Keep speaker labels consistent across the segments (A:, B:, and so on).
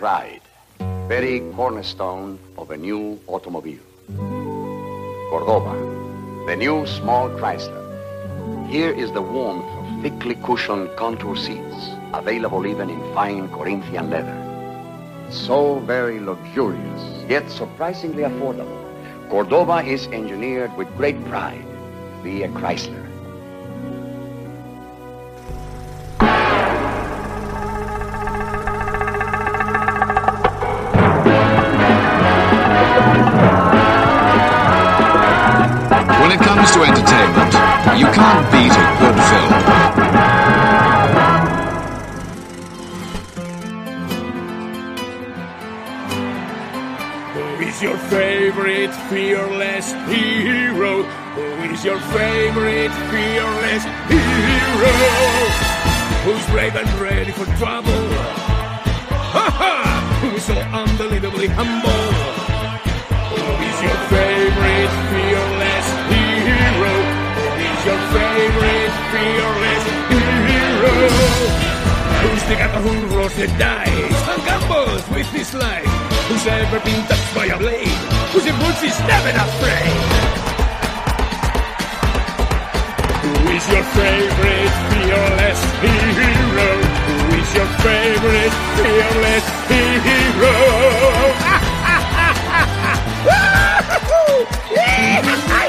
A: pride, very cornerstone of a new automobile. Cordoba, the new small Chrysler. Here is the warmth of thickly cushioned contour seats, available even in fine Corinthian leather. So very luxurious, yet surprisingly affordable. Cordoba is engineered with great pride
B: Be a
C: Chrysler. The dice and gambles with his life? Who's ever been touched by a blade? Who's Whose impulse is never afraid? Who is your favorite fearless hero? Who is your favorite fearless hero?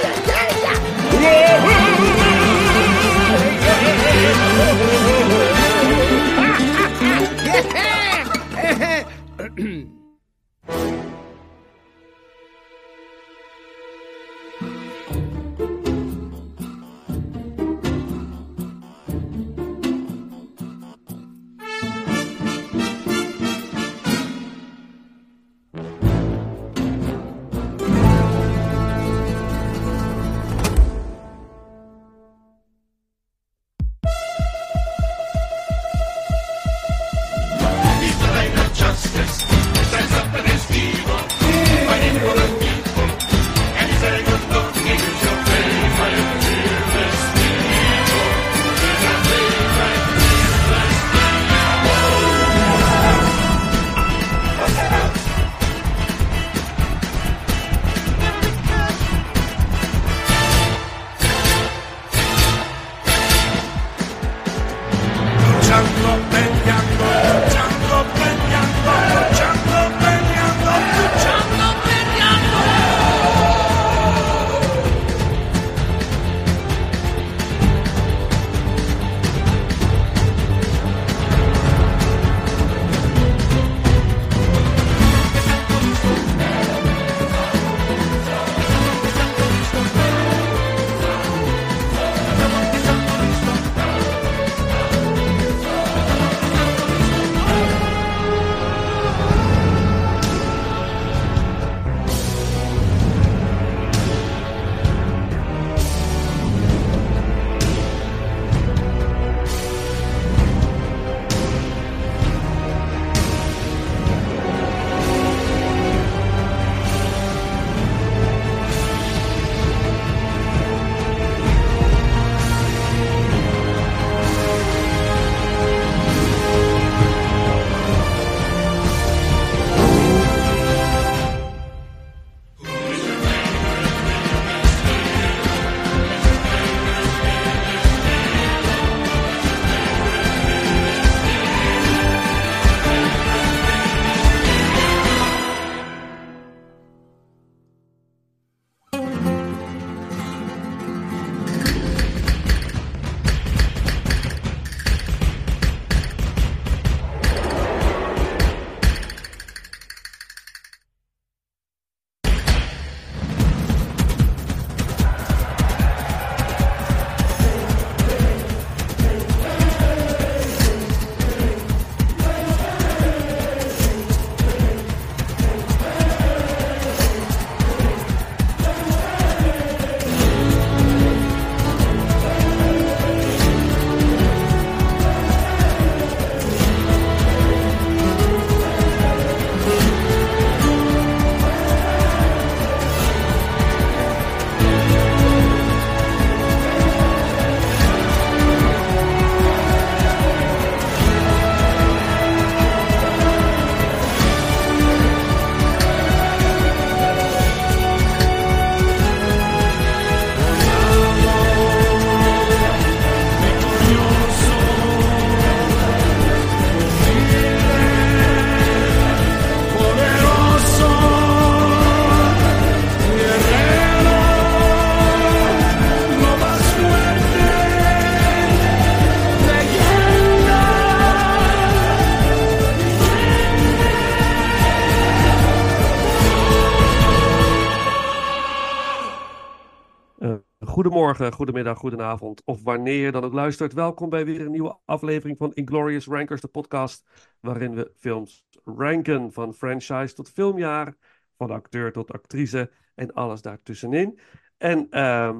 D: goedemorgen, goedemiddag, goedenavond of wanneer je dan ook luistert. Welkom bij weer een nieuwe aflevering van Inglorious Rankers, de podcast waarin we films ranken van franchise tot filmjaar, van acteur tot actrice en alles daartussenin. En ehm,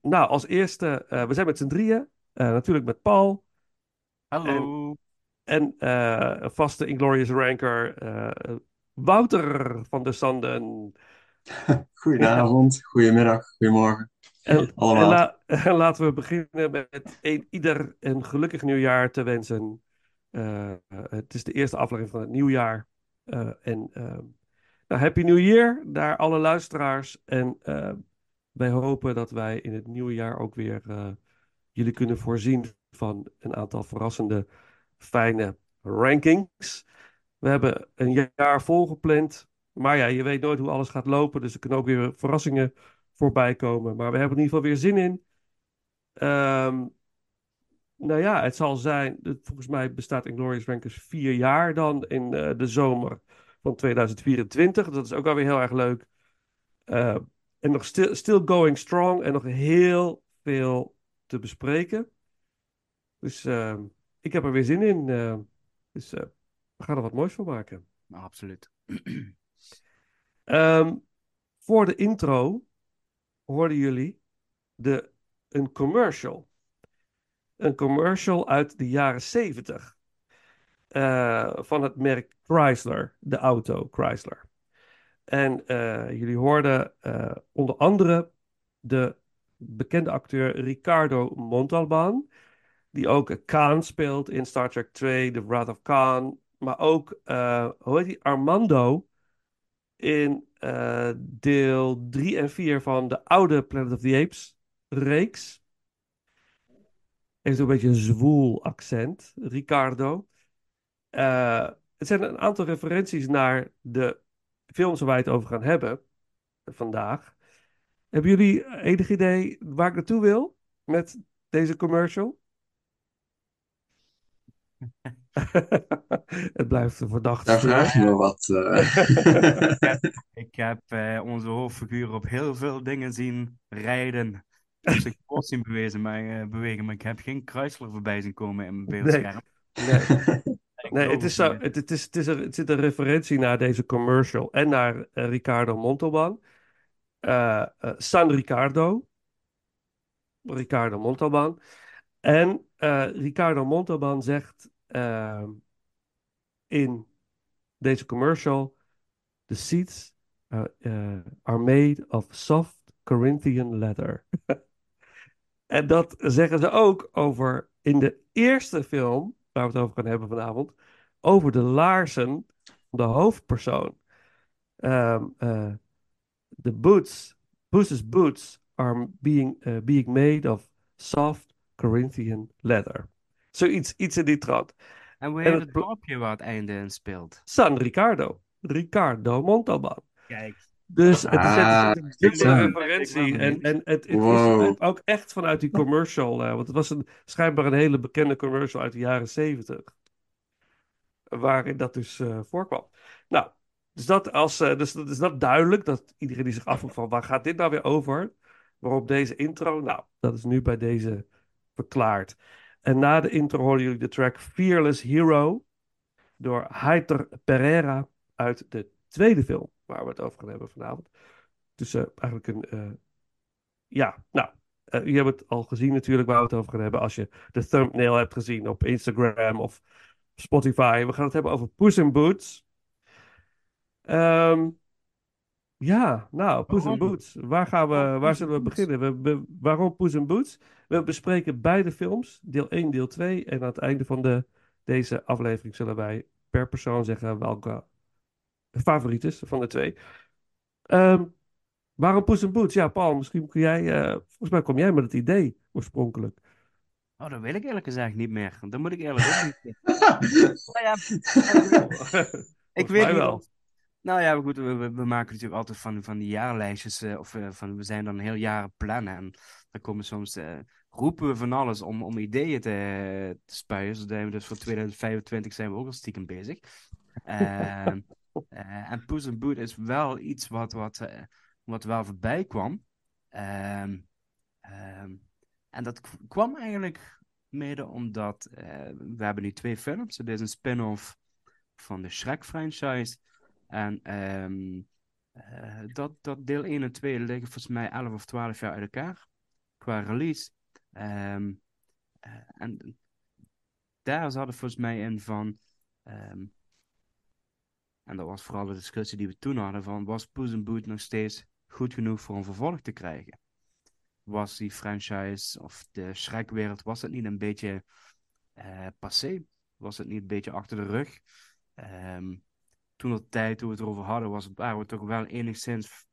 D: nou, als eerste, uh, we zijn met z'n drieën, uh, natuurlijk met Paul.
E: Hallo.
D: En, en uh, vaste Inglorious Ranker Wouter van der Sanden.
F: Goedenavond, goedemiddag, goedemorgen.
D: En, en, la, en, laten we beginnen met een, ieder een gelukkig nieuwjaar te wensen. Uh, het is de eerste aflevering van het nieuwjaar. Uh, en uh, nou, Happy New Year naar alle luisteraars. En wij hopen dat wij in het nieuwe jaar ook weer jullie kunnen voorzien van een aantal verrassende, fijne rankings. We hebben een jaar volgepland. Maar ja, je weet nooit hoe alles gaat lopen. Dus er kunnen ook weer verrassingen voorbij komen. Maar we hebben in ieder geval weer zin in. Um, nou ja, het zal zijn. Volgens mij bestaat Inglorious Rankers vier jaar dan in uh, de zomer van 2024. Dat is ook alweer heel erg leuk. Uh, en nog still, still going strong. En nog heel veel te bespreken. Dus uh, ik heb er weer zin in. dus we gaan er wat moois van maken.
E: Absoluut.
D: um, voor de intro hoorden jullie de, een commercial. Een commercial uit de jaren 70. Uh, van het merk Chrysler, de auto Chrysler. En uh, jullie hoorden uh, onder andere de bekende acteur Ricardo Montalban, die ook Khan speelt in Star Trek 2, The Wrath of Khan, maar ook, hoe heet die, Armando in uh, deel 3 en 4 van de oude Planet of the Apes reeks. Heeft een beetje een zwoel accent, Ricardo. Uh, het zijn een aantal referenties naar de films waar wij het over gaan hebben vandaag. Hebben jullie enig idee waar ik naartoe wil met deze commercial? het blijft een verdachte.
F: Daar vraag je me wat.
E: Uh... ik heb uh, onze hoofdfiguur op heel veel dingen zien rijden. Ik heb zich kort zien bewezen, maar, uh, bewegen, maar ik heb geen Chrysler voorbij zien komen in mijn beeldscherm.
D: Nee, nee. nee het, is zo, het, het, is, het, is er, het zit een referentie naar deze commercial en naar Ricardo Montalban. San Ricardo. Ricardo Montalban. En Ricardo Montalban zegt uh, in deze commercial: The seats uh, uh, are made of soft Corinthian leather. en dat zeggen ze ook over in de eerste film, waar we het over gaan hebben vanavond, over de laarzen van de hoofdpersoon. Um, the boots, Puss's boots are being, being made of soft Corinthian leather. Zoiets iets in die trant.
E: En hoe heet het, het dorpje waar het einde in speelt?
D: San Ricardo. Ricardo Montalban.
E: Kijk.
D: Dus het is, ah, het is een referentie. En, en het, het wow. is ook echt vanuit die commercial. Uh, want het was een, schijnbaar een hele bekende commercial uit de jaren zeventig. Waarin dat dus uh, voorkwam. Nou, dus dat, als, uh, dus, dus dat duidelijk. Dat iedereen die zich afvroeg van waar gaat dit nou weer over? Waarop deze intro, nou, dat is nu bij deze verklaard. En na de intro hoorden jullie de track Fearless Hero door Heiter Pereira uit de tweede film waar we het over gaan hebben vanavond. Dus uh, eigenlijk een, uh, ja, nou, uh, je hebt het al gezien natuurlijk waar we het over gaan hebben als je de thumbnail hebt gezien op Instagram of Spotify. We gaan het hebben over Puss in Boots. Um, ja, nou, Poes en Boots. Waar, gaan we, waar zullen we beginnen? We, we, waarom Poes en Boots? We bespreken beide films, deel 1, deel 2. En aan het einde van de, deze aflevering zullen wij per persoon zeggen welke favoriet is van de twee. Um, waarom Poes en Boots? Ja, Paul, misschien kun jij... Uh, volgens mij kom jij met het idee oorspronkelijk.
E: Oh, dat weet ik eerlijk gezegd niet meer. Dan moet ik eerlijk ook niet. nou ja, ik weet wel. Nou ja, goed, we, we, maken natuurlijk altijd van, van die jaarlijstjes, uh, of uh, van, we zijn dan heel jaren plannen. En dan komen soms, uh, roepen we van alles om, om ideeën te, te spuien. Zodat we dus voor 2025 zijn we ook al stiekem bezig. Ehm, en Poes en Boot is wel iets wat, wat, wat wel voorbij kwam. Ehm, Ehm, en dat kwam eigenlijk mede omdat we hebben nu twee films. Het is een spin-off van de Shrek-franchise. En ehm, dat, dat deel 1 en 2 liggen volgens mij 11 of 12 jaar uit elkaar qua release. Um, en daar zat het volgens mij in van. Um, en dat was vooral de discussie die we toen hadden: van was Puss in Boot nog steeds goed genoeg voor een vervolg te krijgen? Was die franchise of de Shrek-wereld, was het niet een beetje uh, passé? Was het niet een beetje achter de rug? Um, toen de tijd, toen we het erover hadden, was, waren we toch wel enigszins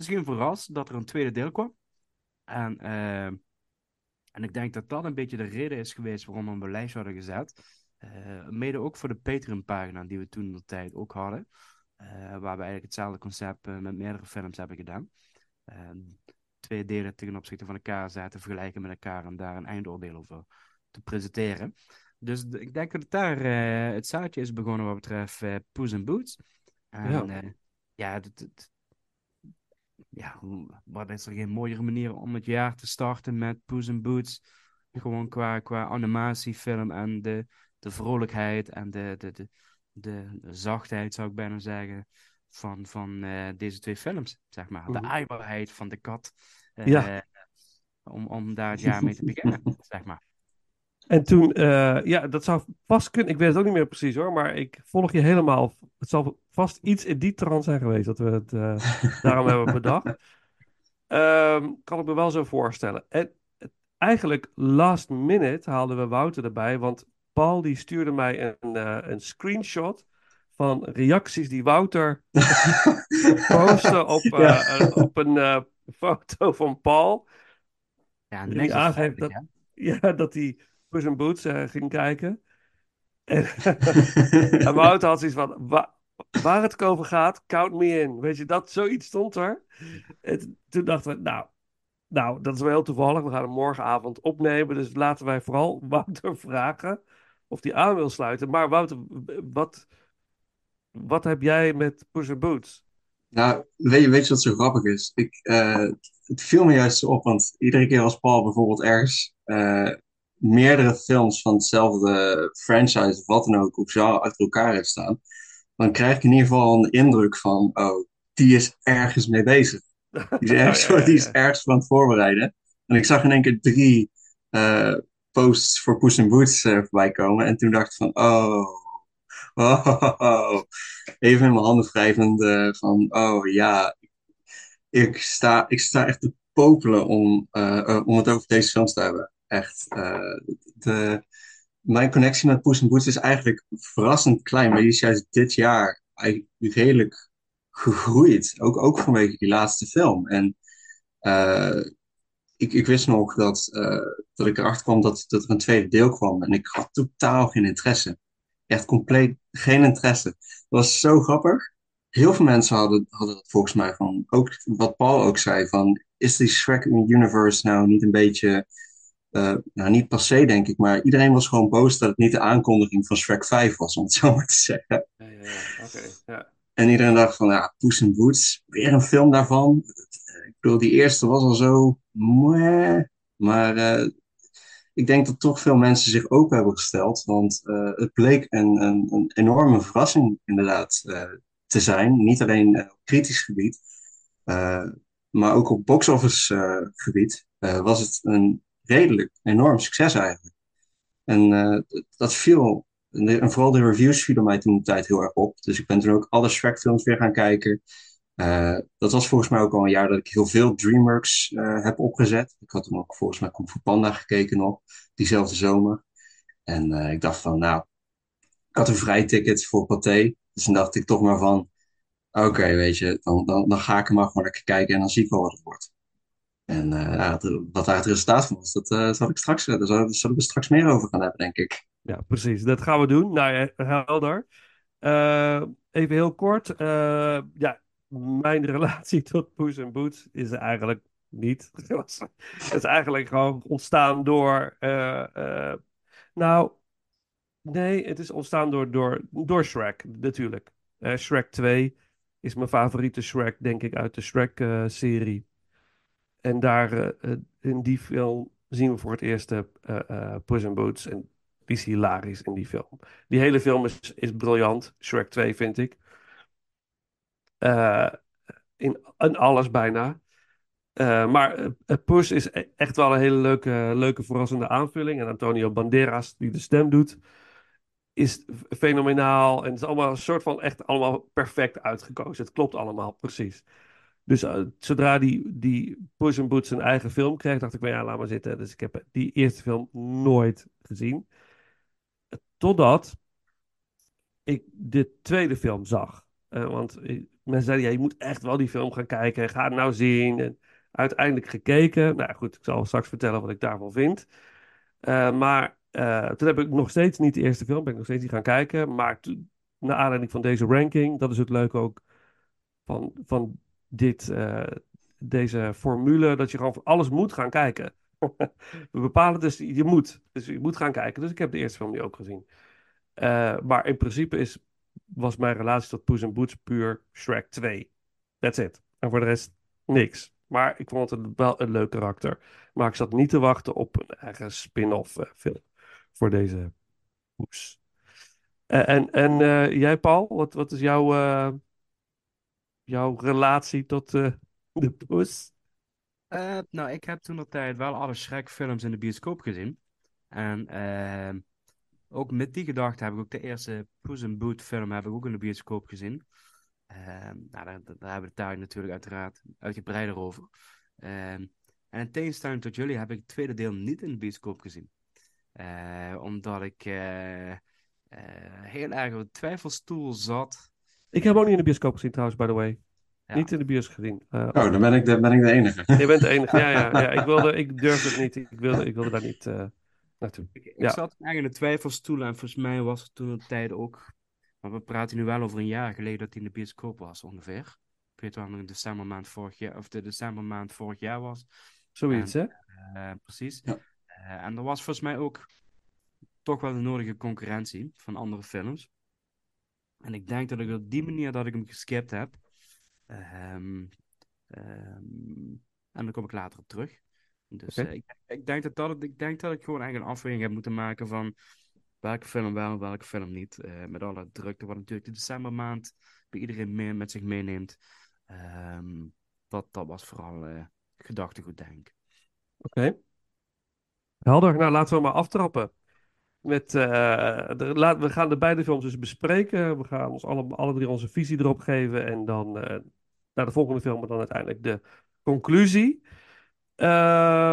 E: misschien verrast dat er een tweede deel kwam. En uh, en ik denk dat dat een beetje de reden is geweest waarom we een lijst hadden gezet. Uh, mede ook voor de Patreon-pagina die we toen de tijd ook hadden. Uh, waar we eigenlijk hetzelfde concept met meerdere films hebben gedaan. twee delen ten opzichte van elkaar zetten, vergelijken met elkaar en daar een eindoordeel over te presenteren. Dus ik denk dat daar het zaadje is begonnen wat betreft Poes en Boots. En ja, het, ja, wat is er geen mooiere manier om het jaar te starten met Poes in Boots? Gewoon qua, qua animatiefilm en de, de vrolijkheid en de, de, de, de, zachtheid, zou ik bijna zeggen, van, van uh, deze twee films, zeg maar. De mhm. aaibaarheid van de kat. Uh, ja. Om, om daar het jaar mee te beginnen, zeg maar.
D: En toen, uh, ja, dat zou vast kunnen. Ik weet het ook niet meer precies hoor, maar ik volg je helemaal. Het zal vast iets in die trant zijn geweest dat we het uh, daarom hebben bedacht. Um, kan ik me wel zo voorstellen. En eigenlijk last minute haalden we Wouter erbij, want Paul die stuurde mij een, uh, een screenshot van reacties die Wouter postte op, ja. op een foto van Paul.
E: Ja, die aangeeft dat,
D: ja, dat hij Puss in Boots uh, ging kijken. En, en Wouter had zoiets van, waar het over gaat, count me in. Weet je, dat zoiets stond er. En toen dachten we, nou, nou, dat is wel heel toevallig. We gaan hem morgenavond opnemen. Dus laten wij vooral Wouter vragen of hij aan wil sluiten. Maar Wouter, wat, wat heb jij met Puss in Boots?
F: Nou, weet je, weet je wat zo grappig is? Ik, uh, het viel me juist op, want iedere keer als Paul bijvoorbeeld ergens uh, meerdere films van hetzelfde franchise of wat dan ook op genre achter elkaar heeft staan, dan krijg ik in ieder geval een indruk van, oh, die is ergens mee bezig. Die is ergens, ja, Die is ergens van het voorbereiden. En ik zag in één keer drie uh, posts voor Puss in Boots uh, voorbij komen. En toen dacht ik van, oh, oh, oh, oh. even in mijn handen wrijvend uh, van, oh ja, ik sta, ik sta echt te popelen om, om het over deze films te hebben echt. Uh, de, mijn connectie met Poes in Boots is eigenlijk verrassend klein, maar die is juist dit jaar redelijk gegroeid. Ook, ook vanwege die laatste film. En uh, ik, ik wist nog dat, uh, dat ik erachter kwam dat, dat er een tweede deel kwam. En ik had totaal geen interesse. Echt compleet geen interesse. Dat was zo grappig. Heel veel mensen hadden, hadden dat volgens mij van, ook wat Paul ook zei, van is die Shrek Universe nou niet een beetje uh, nou, niet passé denk ik, maar iedereen was gewoon boos dat het niet de aankondiging van Shrek 5 was, om het zo maar te zeggen. Ja, ja, ja. Okay, ja. En iedereen dacht van, ja, Poes in Boots, weer een film daarvan. Ik bedoel, die eerste was al zo, mwah, maar uh, ik denk dat toch veel mensen zich open hebben gesteld, want uh, het bleek een, een, een, enorme verrassing inderdaad te zijn. Niet alleen op kritisch gebied, maar ook op box-office gebied was het een redelijk enorm succes eigenlijk. En uh, dat viel, en vooral de reviews vielen mij toen de tijd heel erg op. Dus ik ben toen ook alle Shrek-films weer gaan kijken. Uh, dat was volgens mij ook al een jaar dat ik heel veel DreamWorks uh, heb opgezet. Ik had toen ook volgens mij Kung Fu Panda gekeken nog, diezelfde zomer. En ik dacht van, nou, ik had een vrij ticket voor Pathé. Dus dan dacht ik toch maar van, oké, weet je, dan, dan, dan ga ik er maar gewoon lekker kijken en dan zie ik wel wat het wordt. En ja, wat daar het resultaat van was, dat uh, zal ik straks, uh, daar zullen we straks meer over gaan hebben, denk ik.
D: Ja, precies. Dat gaan we doen. Nou, helder. even heel kort. ja, mijn relatie tot Poes en Boots is eigenlijk niet. Het is eigenlijk gewoon ontstaan door. nou, nee, het is ontstaan door, door, door Shrek, natuurlijk. Shrek 2 is mijn favoriete Shrek, denk ik, uit de Shrek-serie. En daar, uh, in die film zien we voor het eerst uh, Puss in Boots. En die is hilarisch in die film. Die hele film is, is briljant. Shrek 2 vind ik. In, in alles bijna. Maar uh, Puss is e-, echt wel een hele leuke, leuke verrassende aanvulling. En Antonio Banderas, die de stem doet, is fenomenaal. En het is allemaal een soort van echt allemaal perfect uitgekozen. Het klopt allemaal precies. Dus uh, zodra die, die Puss in Boots zijn eigen film kreeg, dacht ik, ja, laat maar zitten. Dus ik heb die eerste film nooit gezien. Totdat ik de tweede film zag. Uh, want mensen zeiden, je moet echt wel die film gaan kijken. Ga het nou zien. En uiteindelijk gekeken. Nou goed, ik zal straks vertellen wat ik daarvan vind. Uh, maar toen heb ik nog steeds niet de eerste film, ben ik nog steeds niet gaan kijken. Maar naar aanleiding van deze ranking, dat is het leuke ook van, van dit, uh, deze formule, dat je gewoon voor alles moet gaan kijken. We bepalen dus, je moet. Dus je moet gaan kijken. Dus ik heb de eerste film nu ook gezien. maar in principe is, was mijn relatie tot Poes en Boots puur Shrek 2. That's it. En voor de rest niks. Maar ik vond het wel een leuk karakter. Maar ik zat niet te wachten op een eigen spin-off uh, film voor deze poes. Uh, en en jij, Paul, wat, wat is jouw, jouw relatie tot de poes?
E: nou, ik heb toen de tijd wel alle Shrek-films in de bioscoop gezien. En ehm, ook met die gedachte heb ik ook de eerste Poes in Boot film heb ik ook in de bioscoop gezien. Ehm, nou, daar, daar, hebben we het daar natuurlijk uiteraard uitgebreider over. Ehm, en in tegenstelling tot jullie heb ik het tweede deel niet in de bioscoop gezien. Uh, omdat ik heel erg op de twijfelstoel zat.
D: Ik heb ook niet in de bioscoop gezien trouwens, by the way. Ja. Niet in de bioscoop gezien.
F: oh, dan ben ik de, ben ik de enige.
D: Je bent de enige, ja. ja, ja. Ik, wilde, ik durfde het niet. Ik wilde, ik wilde daar niet naartoe.
E: Ik, ik ja. zat eigenlijk in de twijfelstoel en volgens mij was het toen een tijd ook maar we praten nu wel over een jaar geleden dat hij in de bioscoop was, ongeveer. Ik weet wel nog in decembermaand vorig jaar, of de decembermaand vorig jaar was.
D: Zoiets, hè?
E: Uh, precies. Ja. Uh, en er was volgens mij ook toch wel de nodige concurrentie van andere films. En ik denk dat ik op die manier dat ik hem geskipt heb. Um, um, en daar kom ik later op terug. Dus okay. uh, ik, ik, denk dat dat, ik denk dat ik gewoon eigenlijk een afweging heb moeten maken van welke film wel en welke film niet. Uh, met alle drukte wat natuurlijk de decembermaand bij iedereen mee, met zich meeneemt. Um, dat, dat was vooral uh, gedachtegoed, denk ik.
D: Oké. Okay. Helder. Nou, laten we maar aftrappen. Met, uh, we gaan de beide films dus bespreken. We gaan ons alle, alle drie onze visie erop geven. En dan naar de volgende film, maar dan uiteindelijk de conclusie. Uh,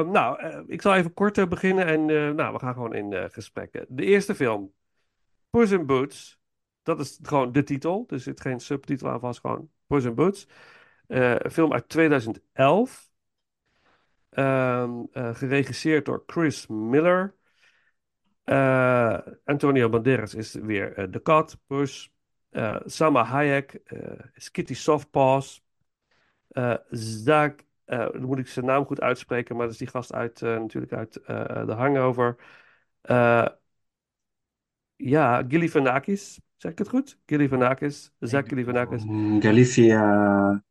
D: nou, uh, ik zal even kort beginnen en nou, we gaan gewoon in gesprekken. De eerste film, Puss in Boots. Dat is gewoon de titel, er zit geen subtitel aan vast, gewoon Puss in Boots. een film uit 2011. Ehm, geregisseerd door Chris Miller. Antonio Banderas is weer de kat, Puss. Sama Hayek is Kitty Softpaws. Zach uh, dan moet ik zijn naam goed uitspreken, maar dat is die gast uit, uh, natuurlijk uit uh, The Hangover. ja, Gilifianakis, zeg ik het goed? Gilifianakis, Zach Gilifianakis.
F: Galifianakis.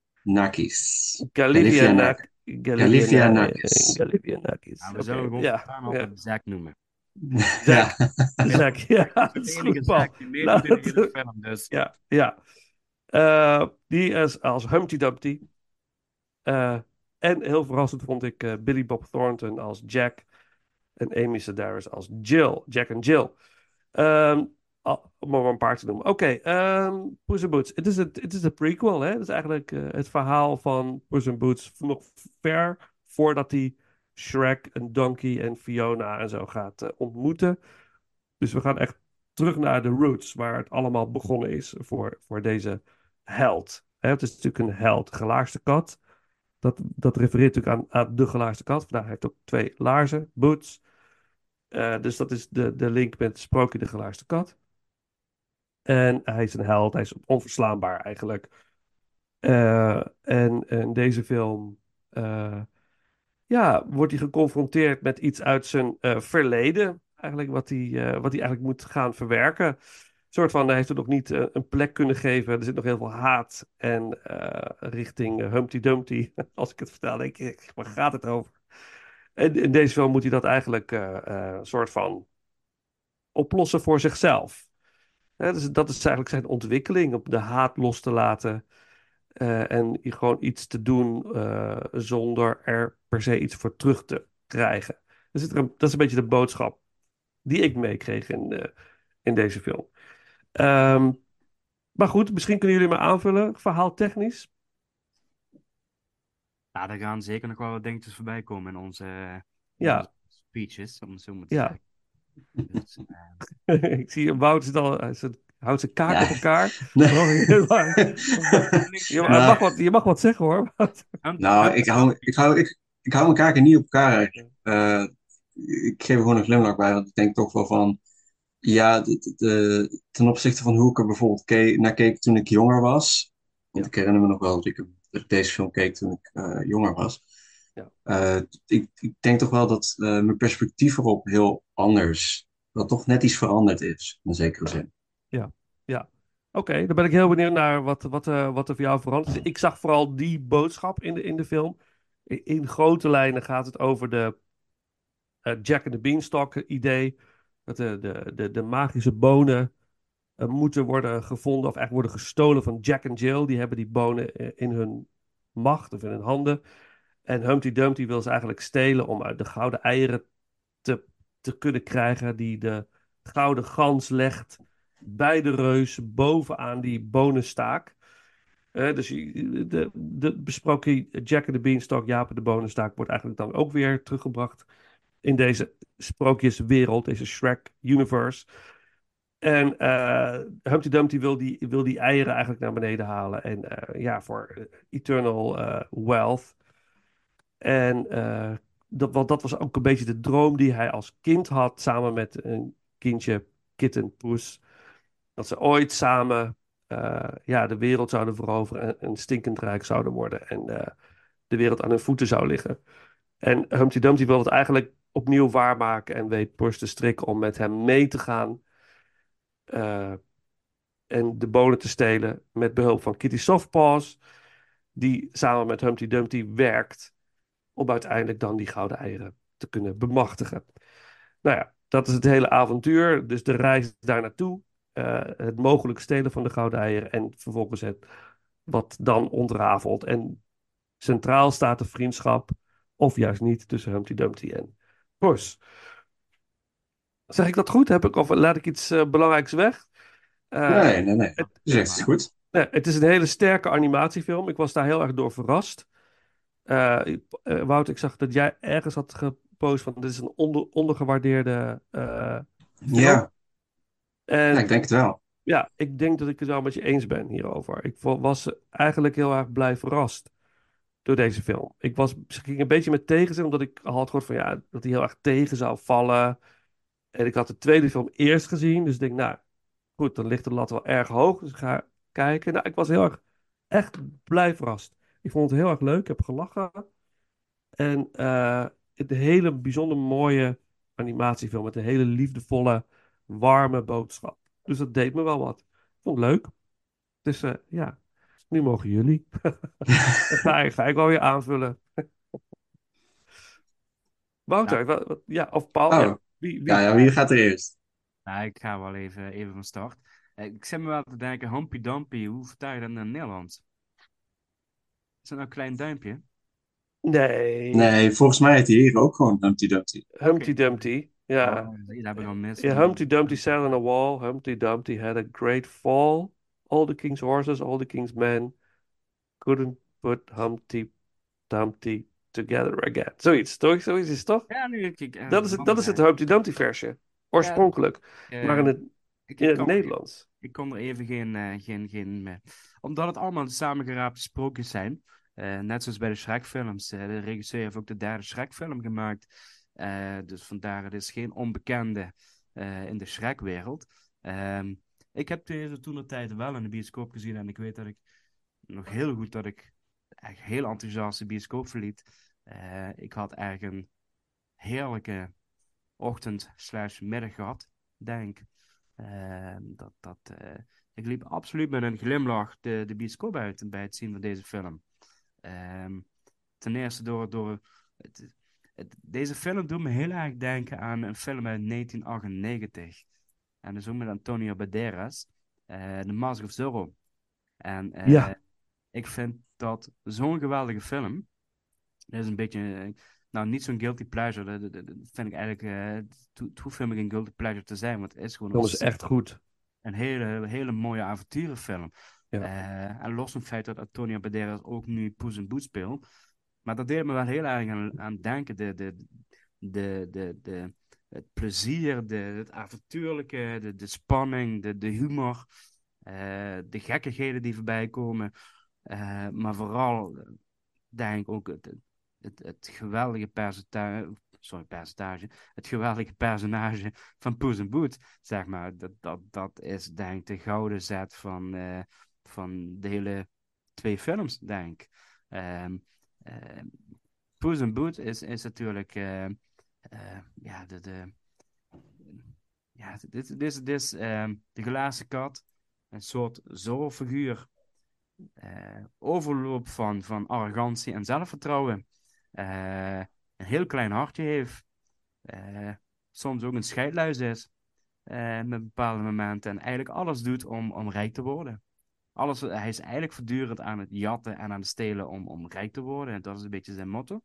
D: Galifianakis.
F: Galifianakis.
D: Galifianakis.
E: Nou, we zullen hem gewoon ja, ja. Zach noemen.
D: Zack. Zack, ja. Dat is goed, Paul. Dus. Ja, ja. Uh, die is als Humpty Dumpty. Uh, en heel verrassend vond ik uh, Billy Bob Thornton als Jack en Amy Sedaris als Jill. Jack en Jill. Um, om maar een paar te noemen. Oké, okay, um, Puss in Boots. Het is, het, het is een prequel, hè? Het is eigenlijk uh, het verhaal van Puss in Boots nog ver voordat hij Shrek en Donkey en Fiona en zo gaat uh, ontmoeten. Dus we gaan echt terug naar de roots, waar het allemaal begonnen is voor, voor deze held. Het is natuurlijk een held, gelaagste kat. Dat, dat refereert natuurlijk aan, aan de gelaarste kat. Vandaar hij heeft ook twee laarzen, boots. Uh, dus dat is de, de link met Sprookje de gelaarste kat. En hij is een held, hij is onverslaanbaar eigenlijk. Uh, en in deze film ja, wordt hij geconfronteerd met iets uit zijn verleden. Eigenlijk wat hij, wat hij eigenlijk moet gaan verwerken soort van, hij heeft het nog niet uh, een plek kunnen geven. Er zit nog heel veel haat en richting Humpty Dumpty. Als ik het vertel, denk ik, waar gaat het over? En in deze film moet hij dat eigenlijk een soort van oplossen voor zichzelf. dus dat is eigenlijk zijn ontwikkeling, om de haat los te laten en gewoon iets te doen zonder er per se iets voor terug te krijgen. Dus het, dat is een beetje de boodschap die ik meekreeg in, in deze film. Um, maar goed, misschien kunnen jullie me aanvullen, verhaaltechnisch.
E: Ja, er gaan zeker nog wel wat dingetjes voorbij komen in onze, in
D: ja.
E: onze speeches, om het zo maar te
D: ja.
E: zeggen. Dus,
D: ik zie Wout zit al, hij zit, houdt zijn kaak
F: Ja.
D: op elkaar.
F: Nee.
D: je, mag wat, je mag wat zeggen hoor.
F: Nou, ik hou, ik hou, ik, ik hou mijn kaken niet op elkaar eigenlijk. Eh, ik geef er gewoon een glimlach bij, want ik denk toch wel van... Ja, de, de- ten opzichte van hoe ik er bijvoorbeeld ke- naar keek toen ik jonger was. Want
D: Ja.
F: ik herinner me nog wel dat ik, dat ik deze film keek toen ik eh, jonger was.
D: Ja.
F: Eh, ik, ik denk toch wel dat mijn perspectief erop heel anders... Dat toch net iets veranderd is, in zekere zin.
D: Oké, dan ben ik heel benieuwd naar wat, wat, wat er voor jou veranderd is. Ik zag vooral die boodschap in de, in de film. In, grote lijnen gaat het over de eh, Jack and the Beanstalk idee. Dat de, de, de, de magische bonen eh, moeten worden gevonden of eigenlijk worden gestolen van Jack en Jill. Die hebben die bonen eh, in hun macht of in hun handen. En Humpty Dumpty wil ze eigenlijk stelen om uit de gouden eieren te, te kunnen krijgen die de gouden gans legt bij de reus bovenaan die bonenstaak. Eh, dus de, de besproken Jack and the Beanstalk, Jaap en de bonenstaak, wordt eigenlijk dan ook weer teruggebracht in deze sprookjeswereld, deze Shrek-universe. En eh, Humpty Dumpty wil die, wil die eieren eigenlijk naar beneden halen. En eh, ja, voor eh, eternal wealth. En dat, dat was ook een beetje de droom die hij als kind had, samen met een kindje, Kitten Poes. Dat ze ooit samen eh, ja, de wereld zouden veroveren en, en stinkend rijk zouden worden. En eh, de wereld aan hun voeten zou liggen. En Humpty Dumpty wil het eigenlijk opnieuw waarmaken en weet Poes de strik om met hem mee te gaan. eh, en de bonen te stelen met behulp van Kitty Softpaws. Die samen met Humpty Dumpty werkt om uiteindelijk dan die gouden eieren te kunnen bemachtigen. Nou ja, dat is het hele avontuur. Dus de reis daar naartoe. Eh, het mogelijk stelen van de gouden eieren. En vervolgens het wat dan ontrafelt. En centraal staat de vriendschap. Of juist niet tussen Humpty Dumpty en Poes. Zeg ik dat goed? Heb ik, of laat ik iets eh, belangrijks weg? Eh,
F: nee, nee, nee.
D: het-
F: het goed.
D: Nee, het is een hele sterke animatiefilm. Ik was daar heel erg door verrast. Eh, Wout, ik zag dat jij ergens had gepost van dit is een onder, ondergewaardeerde.
F: Ja,
D: En
F: ja, ik denk het wel.
D: ja, ik denk dat ik het wel met je eens ben hierover. Ik was eigenlijk heel erg blij verrast door deze film. Ik was ging een beetje met tegenzin, omdat ik al had gehoord van ja, dat hij heel erg tegen zou vallen. En ik had de tweede film eerst gezien, dus ik denk, nou goed, dan ligt de lat wel erg hoog. Dus ik ga kijken. Nou, ik was heel erg echt blij verrast. Ik vond het heel erg leuk, ik heb gelachen. En eh het een hele bijzonder mooie animatiefilm met een hele liefdevolle, warme boodschap. Dus dat deed me wel wat. Ik vond het leuk. Dus eh, ja, nu mogen jullie. Ga ik, ga ik wel weer aanvullen. Wouter, wat, wat- ja, of Paul.
F: Oh.
D: ja. Wie, wie?
F: Ja, ja, wie gaat er eerst?
E: Nou, ik ga wel even, even van start. Eh, Ik zit me wel te denken, Humpy Dumpy, hoe vertaal je dat naar het Nederlands? Is dat nou een klein duimpje?
D: Nee,
F: Nee, volgens mij heet hij hier ook gewoon Humpty Dumpty.
D: Humpty Dumpty. Ja.
E: Oh.
D: Yeah, Humpty Dumpty sat on a wall. Humpty Dumpty had a great fall. All the king's horses, all the king's men couldn't put Humpty Dumpty together again. Zoiets, toch? Zoiets is toch?
E: Ja, nu ik...
D: Dat is het, dat is het Humpty Dumpty versje. Oorspronkelijk. Maar in het,
E: ik-
D: in het
E: kan-
D: Nederlands.
E: Ik kon er even geen, eh, geen, geen Omdat het allemaal samengeraapte sprookjes zijn. eh, net zoals bij de Shrek-films. eh, de regisseur heeft ook de derde Shrek-film gemaakt. Eh, dus vandaar, het is geen onbekende eh, in de Shrek-wereld. Ehm, ik heb deze toen de tijd wel in de bioscoop gezien. En ik weet dat ik nog heel goed dat ik echt heel enthousiast de bioscoop verliet. Eh, ik had echt een heerlijke ochtend slash middag gehad, denk. Ehm, dat, dat, ik liep absoluut met een glimlach de, de bioscoop uit bij het zien van deze film. Ehm, ten eerste door, door het, deze film doet me heel erg denken aan een film uit 1998. En dat is ook met Antonio Banderas, uh, The Mask of Zorro. En ja. ik vind dat zo'n geweldige film. Dat is een beetje, nou niet zo'n guilty pleasure. Dat, dat, vind ik eigenlijk, uh, het hoeft helemaal geen guilty pleasure te zijn, want het is gewoon...
D: Dat is echt goed.
E: Een hele, hele mooie avonturenfilm. Ja. Uh, en los van het feit dat Antonio Banderas ook nu Poes en Boet speelt. Maar dat deed me wel heel erg aan, denken. De, de, de, de, het plezier, de, het avontuurlijke, de, de spanning, de, de humor. Uh, de gekkigheden die voorbij komen. Uh, maar vooral, denk ik ook het, het, geweldige percentage, sorry, percentage, het geweldige personage van Poes en Boet, zeg maar. Dat, dat, dat is denk ik de gouden zet van, van de hele twee films, denk ik. Um, uh, Poes en Boet is, is natuurlijk, uh, ja, de, de, ja, dit, dit, dit is ehm, de glazen kat, een soort zorgfiguur. Overloop van, van arrogantie en zelfvertrouwen. Een heel klein hartje heeft. Soms ook een scheidluis is. met bepaalde momenten. En eigenlijk alles doet om, om rijk te worden. Alles, hij is eigenlijk voortdurend aan het jatten en aan het stelen om, om rijk te worden. En dat is een beetje zijn motto.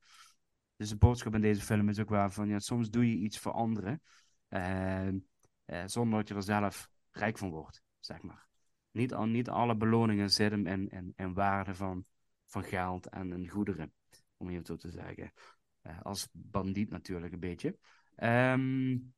E: Dus de boodschap in deze film is ook wel van, ja, soms doe je iets voor anderen, uh, uh, zonder dat je er zelf rijk van wordt, zeg maar. Niet, al, niet alle beloningen zitten in, in, waarde van, van geld en goederen, om je zo te zeggen. Uh, als bandiet natuurlijk een beetje. Um,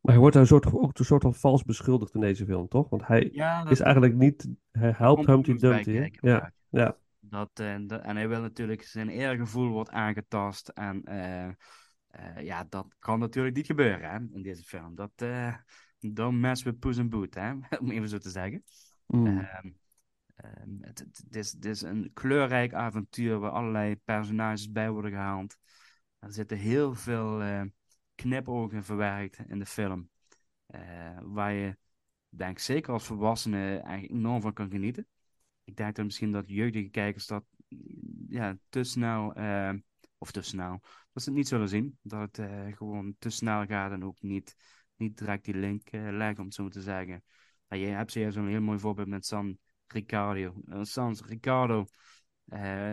D: maar hij wordt daar een soort, ook een soort van vals beschuldigd in deze film, toch? Want hij is eigenlijk niet... Hij helpt Humpty Dumpty. Ja, ja.
E: Dat, uh, en hij wil natuurlijk... Zijn eergevoel wordt aangetast. En uh, uh, ja, dat kan natuurlijk niet gebeuren hè, in deze film. Dat... don't mess with Puss in Boot, hè? om even zo te zeggen. Mm. Um, um, het, het, is, het is een kleurrijk avontuur waar allerlei personages bij worden gehaald. Er zitten heel veel knipogen verwerkt in de film. Uh, waar je, denk zeker als volwassene eigenlijk enorm van kan genieten. Ik denk dat misschien dat jeugdige kijkers dat ja, te snel, uh, of te snel, dat ze het niet zullen zien. Dat het uh, gewoon te snel gaat en ook niet, niet direct die link leggen, om het zo te zeggen. Nou, je hebt zo'n heel mooi voorbeeld met San Ricardo. San Ricardo,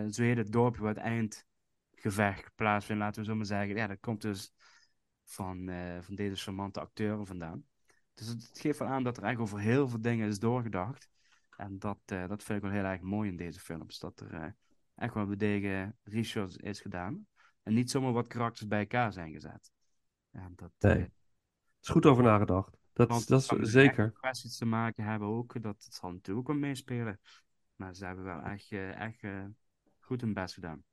E: zo heet het dorpje waar het eindgevecht plaatsvindt, laten we zo maar zeggen. Ja, dat komt dus van, uh, van deze charmante acteur vandaan. Dus het, geeft wel aan dat er eigenlijk over heel veel dingen is doorgedacht. En dat, uh, dat vind ik wel heel erg mooi in deze films. Dat er uh, echt wel bedegen research is gedaan. En niet zomaar wat karakters bij elkaar zijn gezet.
D: En dat, nee. Er is goed over nagedacht. Dat, dat is zeker.
E: kwesties te maken hebben ook. Dat, dat zal natuurlijk ook wel meespelen. Maar ze hebben wel echt, echt goed hun best gedaan.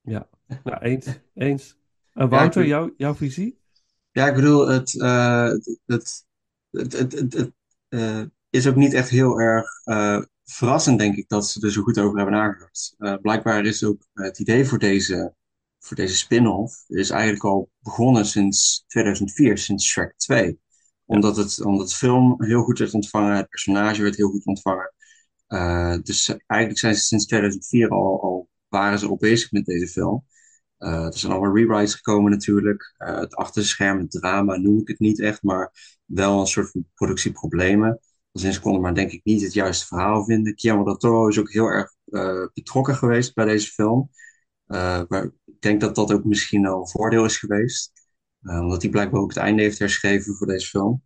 D: Ja, nou, eens. eens. En Wouter, ja, jou, jouw visie?
F: Ja, ik bedoel, het, uh, het, het, het, het, uh, is ook niet echt heel erg uh, verrassend, denk ik, dat ze er zo goed over hebben nagedacht. blijkbaar is ook het idee voor deze, voor deze spin-off is eigenlijk al begonnen sinds 2004, sinds Shrek 2. Omdat het, omdat de film heel goed werd ontvangen, het personage werd heel goed ontvangen. dus eigenlijk zijn ze sinds 2004 al, al waren ze al bezig met deze film. Uh, er zijn allemaal rewrites gekomen natuurlijk. Uh, het achterscherm, het drama noem ik het niet echt, maar wel een soort van productieproblemen. Sinds konden maar denk ik niet het juiste verhaal vinden. Guillermo del Toro is ook heel erg uh, betrokken geweest bij deze film. maar ik denk dat dat ook misschien al een voordeel is geweest. omdat hij blijkbaar ook het einde heeft herschreven voor deze film.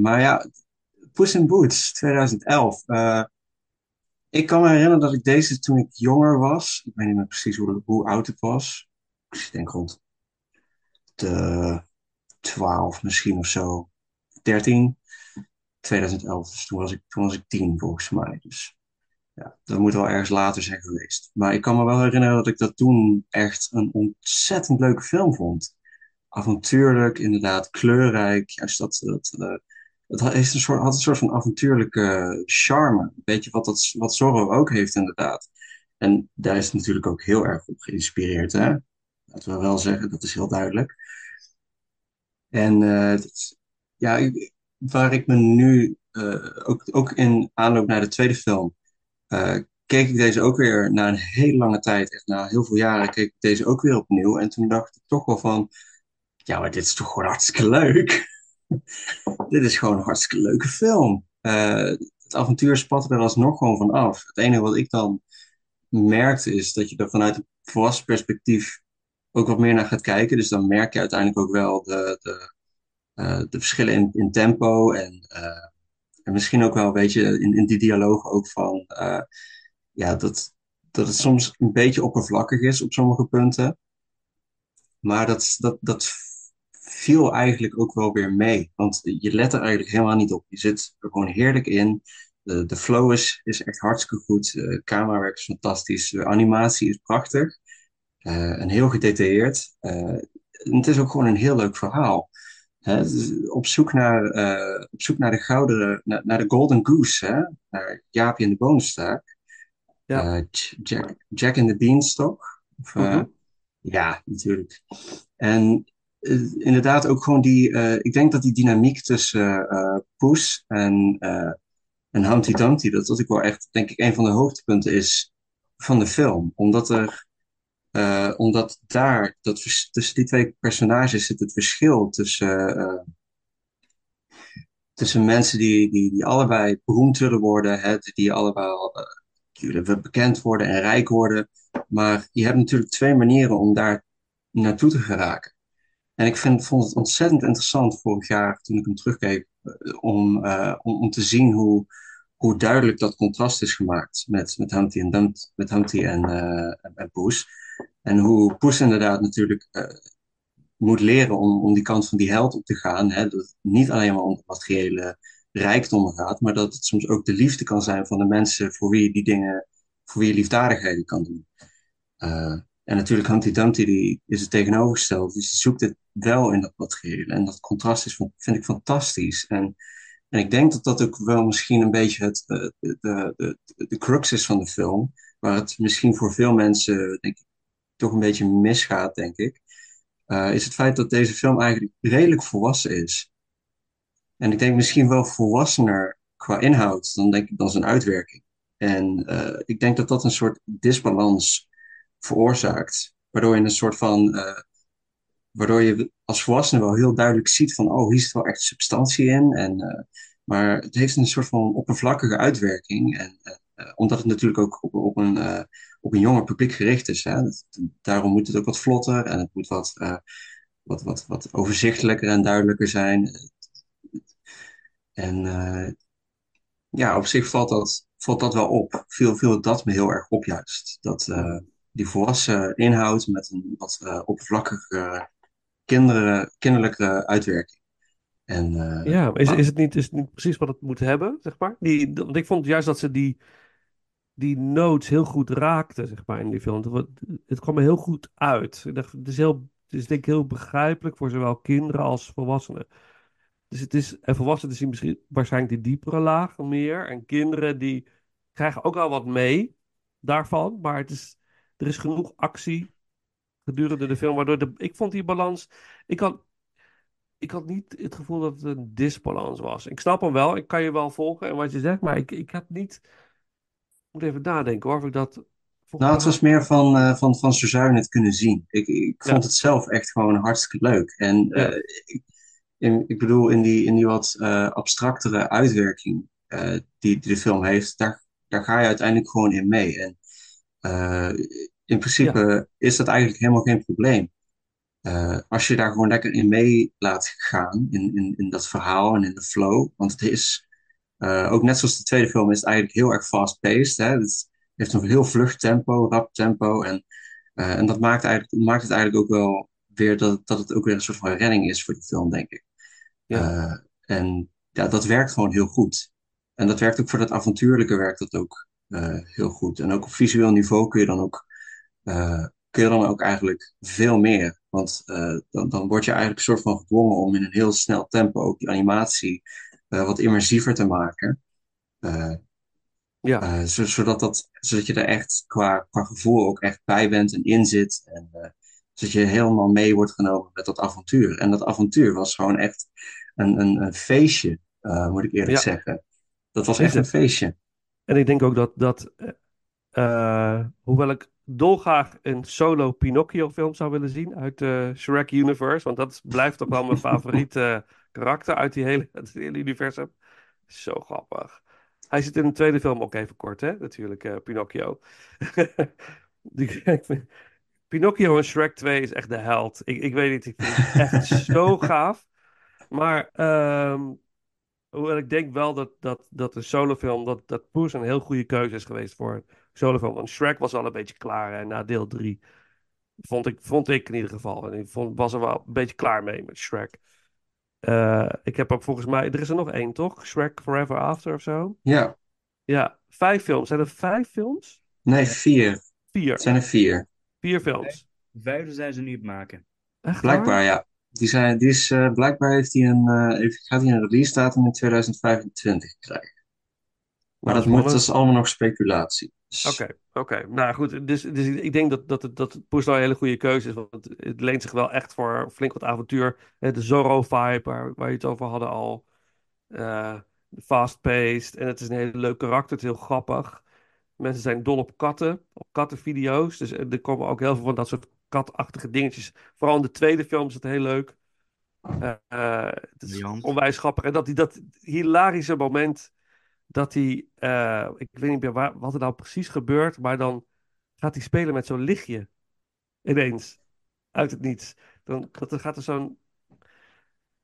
F: maar ja, Puss in Boots 2011 ik kan me herinneren dat ik deze toen ik jonger was. Ik weet niet meer precies hoe, oud ik was. Ik denk rond de 12 misschien of zo. 13. 2011. Dus toen was ik, toen was ik 10 volgens mij. Dus ja, dat moet wel ergens later zijn geweest. Maar ik kan me wel herinneren dat ik dat toen echt een ontzettend leuke film vond. Avontuurlijk, inderdaad, kleurrijk. Juist dat, dat, uh, het heeft een soort, had een soort van avontuurlijke charme. Een beetje wat, dat, wat Zorro ook heeft, inderdaad. En daar is het natuurlijk ook heel erg op geïnspireerd. Hè? Laten we wel zeggen, dat is heel duidelijk. En uh, ja, waar ik me nu, uh, ook, ook in aanloop naar de tweede film, uh, keek ik deze ook weer na een hele lange tijd, echt na heel veel jaren, keek ik deze ook weer opnieuw. En toen dacht ik toch wel van, ja, maar dit is toch gewoon hartstikke leuk. dit is gewoon een hartstikke leuke film. Uh, het avontuur spat er alsnog gewoon van af. Het enige wat ik dan merkte is dat je er vanuit een volwassen perspectief ook wat meer naar gaat kijken. Dus dan merk je uiteindelijk ook wel de, de, uh, de verschillen in, in tempo en, uh, en misschien ook wel, weet je, in, in die dialoog ook van, ja, dat, dat het soms een beetje oppervlakkig is op sommige punten. Maar dat, dat, dat viel eigenlijk ook wel weer mee. Want je let er eigenlijk helemaal niet op. Je zit er gewoon heerlijk in. De, de flow is, is echt hartstikke goed. De camerawerk is fantastisch. De animatie is prachtig. Uh, en heel gedetailleerd. Uh, het is ook gewoon een heel leuk verhaal. Hè? op, zoek naar, uh, op zoek naar de gouden, naar, naar de golden goose. Hè? Naar Jaapje en de boonstaak. Ja. Jack, Jack in the Beanstalk. Of, -huh. Ja, natuurlijk. En inderdaad ook gewoon die, ik denk dat die dynamiek tussen Poes en en Humpty Dumpty, dat dat ook wel echt, denk ik, een van de hoogtepunten is van de film. Omdat er, uh, omdat daar, dat, tussen die twee personages zit het verschil tussen, uh, tussen mensen die, die, die allebei beroemd willen worden, hè, die allebei uh, bekend worden en rijk worden. Maar je hebt natuurlijk twee manieren om daar naartoe te geraken. En ik vind, vond het ontzettend interessant vorig jaar, toen ik hem terugkeek, om, uh, om, om te zien hoe, hoe duidelijk dat contrast is gemaakt met, met Humpty en, Dumpt, met Humpty en, uh, en Poes. En hoe Poes inderdaad natuurlijk moet leren om, om die kant van die held op te gaan. Hè? Dat het niet alleen maar om materiële rijkdom gaat, maar dat het soms ook de liefde kan zijn van de mensen voor wie je die dingen, voor wie je liefdadigheden kan doen. En natuurlijk Humpty Dumpty die is het tegenovergesteld, dus die zoekt het wel in dat materiële. En dat contrast is, vind ik fantastisch. En en ik denk dat dat ook wel misschien een beetje het, de, de, de, de crux is van de film. Waar het misschien voor veel mensen, denk ik, toch een beetje misgaat, denk ik. Uh, is het feit dat deze film eigenlijk redelijk volwassen is. En ik denk misschien wel volwassener qua inhoud dan, dan zijn uitwerking. En uh, ik denk dat dat een soort disbalans veroorzaakt. Waardoor je een soort van. Uh, waardoor je als volwassene wel heel duidelijk ziet van, oh, hier zit wel echt substantie in. En, uh, maar het heeft een soort van oppervlakkige uitwerking. En uh, omdat het natuurlijk ook op, op een, op een jonger publiek gericht is. Hè? daarom moet het ook wat vlotter en het moet wat, wat, wat, wat overzichtelijker en duidelijker zijn. En ja, op zich valt dat, valt dat wel op. Viel, viel dat me heel erg op juist. Dat die volwassen inhoud met een wat oppervlakkige kinderen, kinderlijke uitwerking. En, uh,
D: ja, is, is, het niet, is het niet precies wat het moet hebben, zeg maar? Die, want ik vond juist dat ze die, die notes heel goed raakten, zeg maar, in die film. Het, het kwam er heel goed uit. Ik dacht, het is, heel, het is denk ik heel begrijpelijk voor zowel kinderen als volwassenen. Dus het is, en volwassenen zien misschien waarschijnlijk die diepere laag meer. En kinderen die krijgen ook al wat mee daarvan. Maar het is, er is genoeg actie gedurende de film. Waardoor de, ik vond die balans. Ik had, ik had niet het gevoel dat het een disbalans was. Ik snap hem wel, ik kan je wel volgen en wat je zegt, maar ik, ik had niet. Ik moet even nadenken hoor, of ik dat.
F: Nou, het was meer van, uh, van, van je het kunnen zien. Ik, ik vond het zelf echt gewoon hartstikke leuk. En ja. uh, ik, in, ik bedoel, in die, in die wat uh, abstractere uitwerking die, die de film heeft, daar, daar ga je uiteindelijk gewoon in mee. En in principe ja. is dat eigenlijk helemaal geen probleem. Uh, als je daar gewoon lekker in mee laat gaan, in, in, in dat verhaal en in de flow. Want het is, uh, ook net zoals de tweede film, is het eigenlijk heel erg fast-paced. Hè? Het heeft een heel vlug tempo, rap tempo. En, en dat maakt, eigenlijk, maakt het eigenlijk ook wel weer dat, dat het ook weer een soort van redding is voor die film, denk ik. Ja. en ja, dat werkt gewoon heel goed. En dat werkt ook voor dat avontuurlijke werkt dat ook heel goed. En ook op visueel niveau kun je dan ook uh, kun je dan ook eigenlijk veel meer. Want uh, dan, dan word je eigenlijk een soort van gedwongen om in een heel snel tempo ook die animatie uh, wat immersiever te maken. ja. zodat, dat, zodat je er echt qua, qua gevoel ook echt bij bent en in zit. En zodat je helemaal mee wordt genomen met dat avontuur. En dat avontuur was gewoon echt een, een, een feestje, moet ik eerlijk ja. zeggen. Dat was echt een feestje.
D: En ik denk ook dat, dat hoewel ik dolgraag een solo Pinocchio film zou willen zien uit de Shrek universe. Want dat blijft toch wel mijn favoriete karakter uit die hele, het hele universum. Zo grappig. Hij zit in de tweede film ook even kort, hè? Natuurlijk, uh, Pinocchio. Die, Pinocchio en Shrek 2 is echt de held. Ik, ik weet niet, ik vind het echt zo gaaf. Maar um, hoewel ik denk wel dat, dat, dat een solofilm, dat, dat Poes een heel goede keuze is geweest voor een solofilm. Want Shrek was al een beetje klaar en na deel 3 vond ik, vond ik in ieder geval. En ik vond, was er wel een beetje klaar mee met Shrek. Uh, ik heb ook volgens mij, er is er nog één toch? Shrek Forever After of zo?
F: Ja.
D: Ja, vijf films. Zijn er vijf films?
F: Nee, vier.
D: Vier.
F: Het zijn er vier.
D: Vier films.
E: vijfde zijn ze niet maken.
D: Echt
F: Blijkbaar,
D: waar?
F: ja. Die zijn, die is, uh, blijkbaar heeft hij een, uh, heeft, gaat hij een release datum in 2025 krijgen. Maar dat, moet, dat is allemaal nog speculatie.
D: Oké, okay, oké. Okay. Nou goed, dus, dus ik denk dat, dat, dat Poes een hele goede keuze is. Want het, het, leent zich wel echt voor flink wat avontuur. De Zorro-vibe, waar, waar je het over hadden al. Uh, Fast-paced. En het is een hele leuk karakter. Het is heel grappig. Mensen zijn dol op katten. Op kattenvideo's. Dus er komen ook heel veel van dat soort katachtige dingetjes. Vooral in de tweede film is het heel leuk. Uh, het is onwijs grappig. En dat, die, dat hilarische moment dat hij, uh, ik weet niet meer waar, wat er nou precies gebeurt, maar dan gaat hij spelen met zo'n lichtje. Ineens. Uit het niets. Dan, dan gaat er zo'n...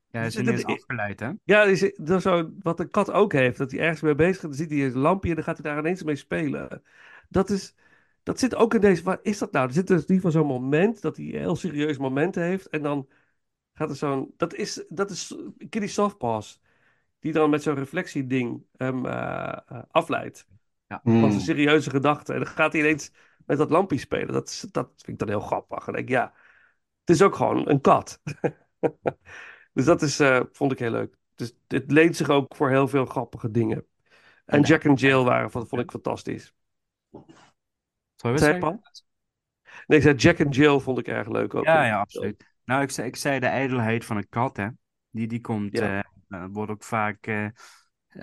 E: Ja, hij is ineens afgeleid, hè?
D: Ja, is, dat is zo, wat een kat ook heeft. Dat hij ergens mee bezig is, dan ziet hij een lampje en dan gaat hij daar ineens mee spelen. Dat is... Dat zit ook in deze. Wat is dat nou? Er zit dus niet van zo'n moment dat hij heel serieus momenten heeft. En dan gaat er zo'n. Dat is, dat is Kitty Softpaws. Die dan met zo'n reflectieding hem uh, afleidt. Ja. Van zijn serieuze gedachten. En dan gaat hij ineens met dat lampje spelen. Dat, dat vind ik dan heel grappig. En denk ja, het is ook gewoon een kat. dus dat is, uh, vond ik heel leuk. Dus het leent zich ook voor heel veel grappige dingen. En Jack and Jill waren, vond ik fantastisch.
E: Zei
D: Nee, ik zei Jack and Jill vond ik erg leuk ook.
E: Ja, ja, absoluut. Nou, ik zei, ik zei de ijdelheid van een kat, hè. Die, die komt, ja. uh, wordt ook vaak uh,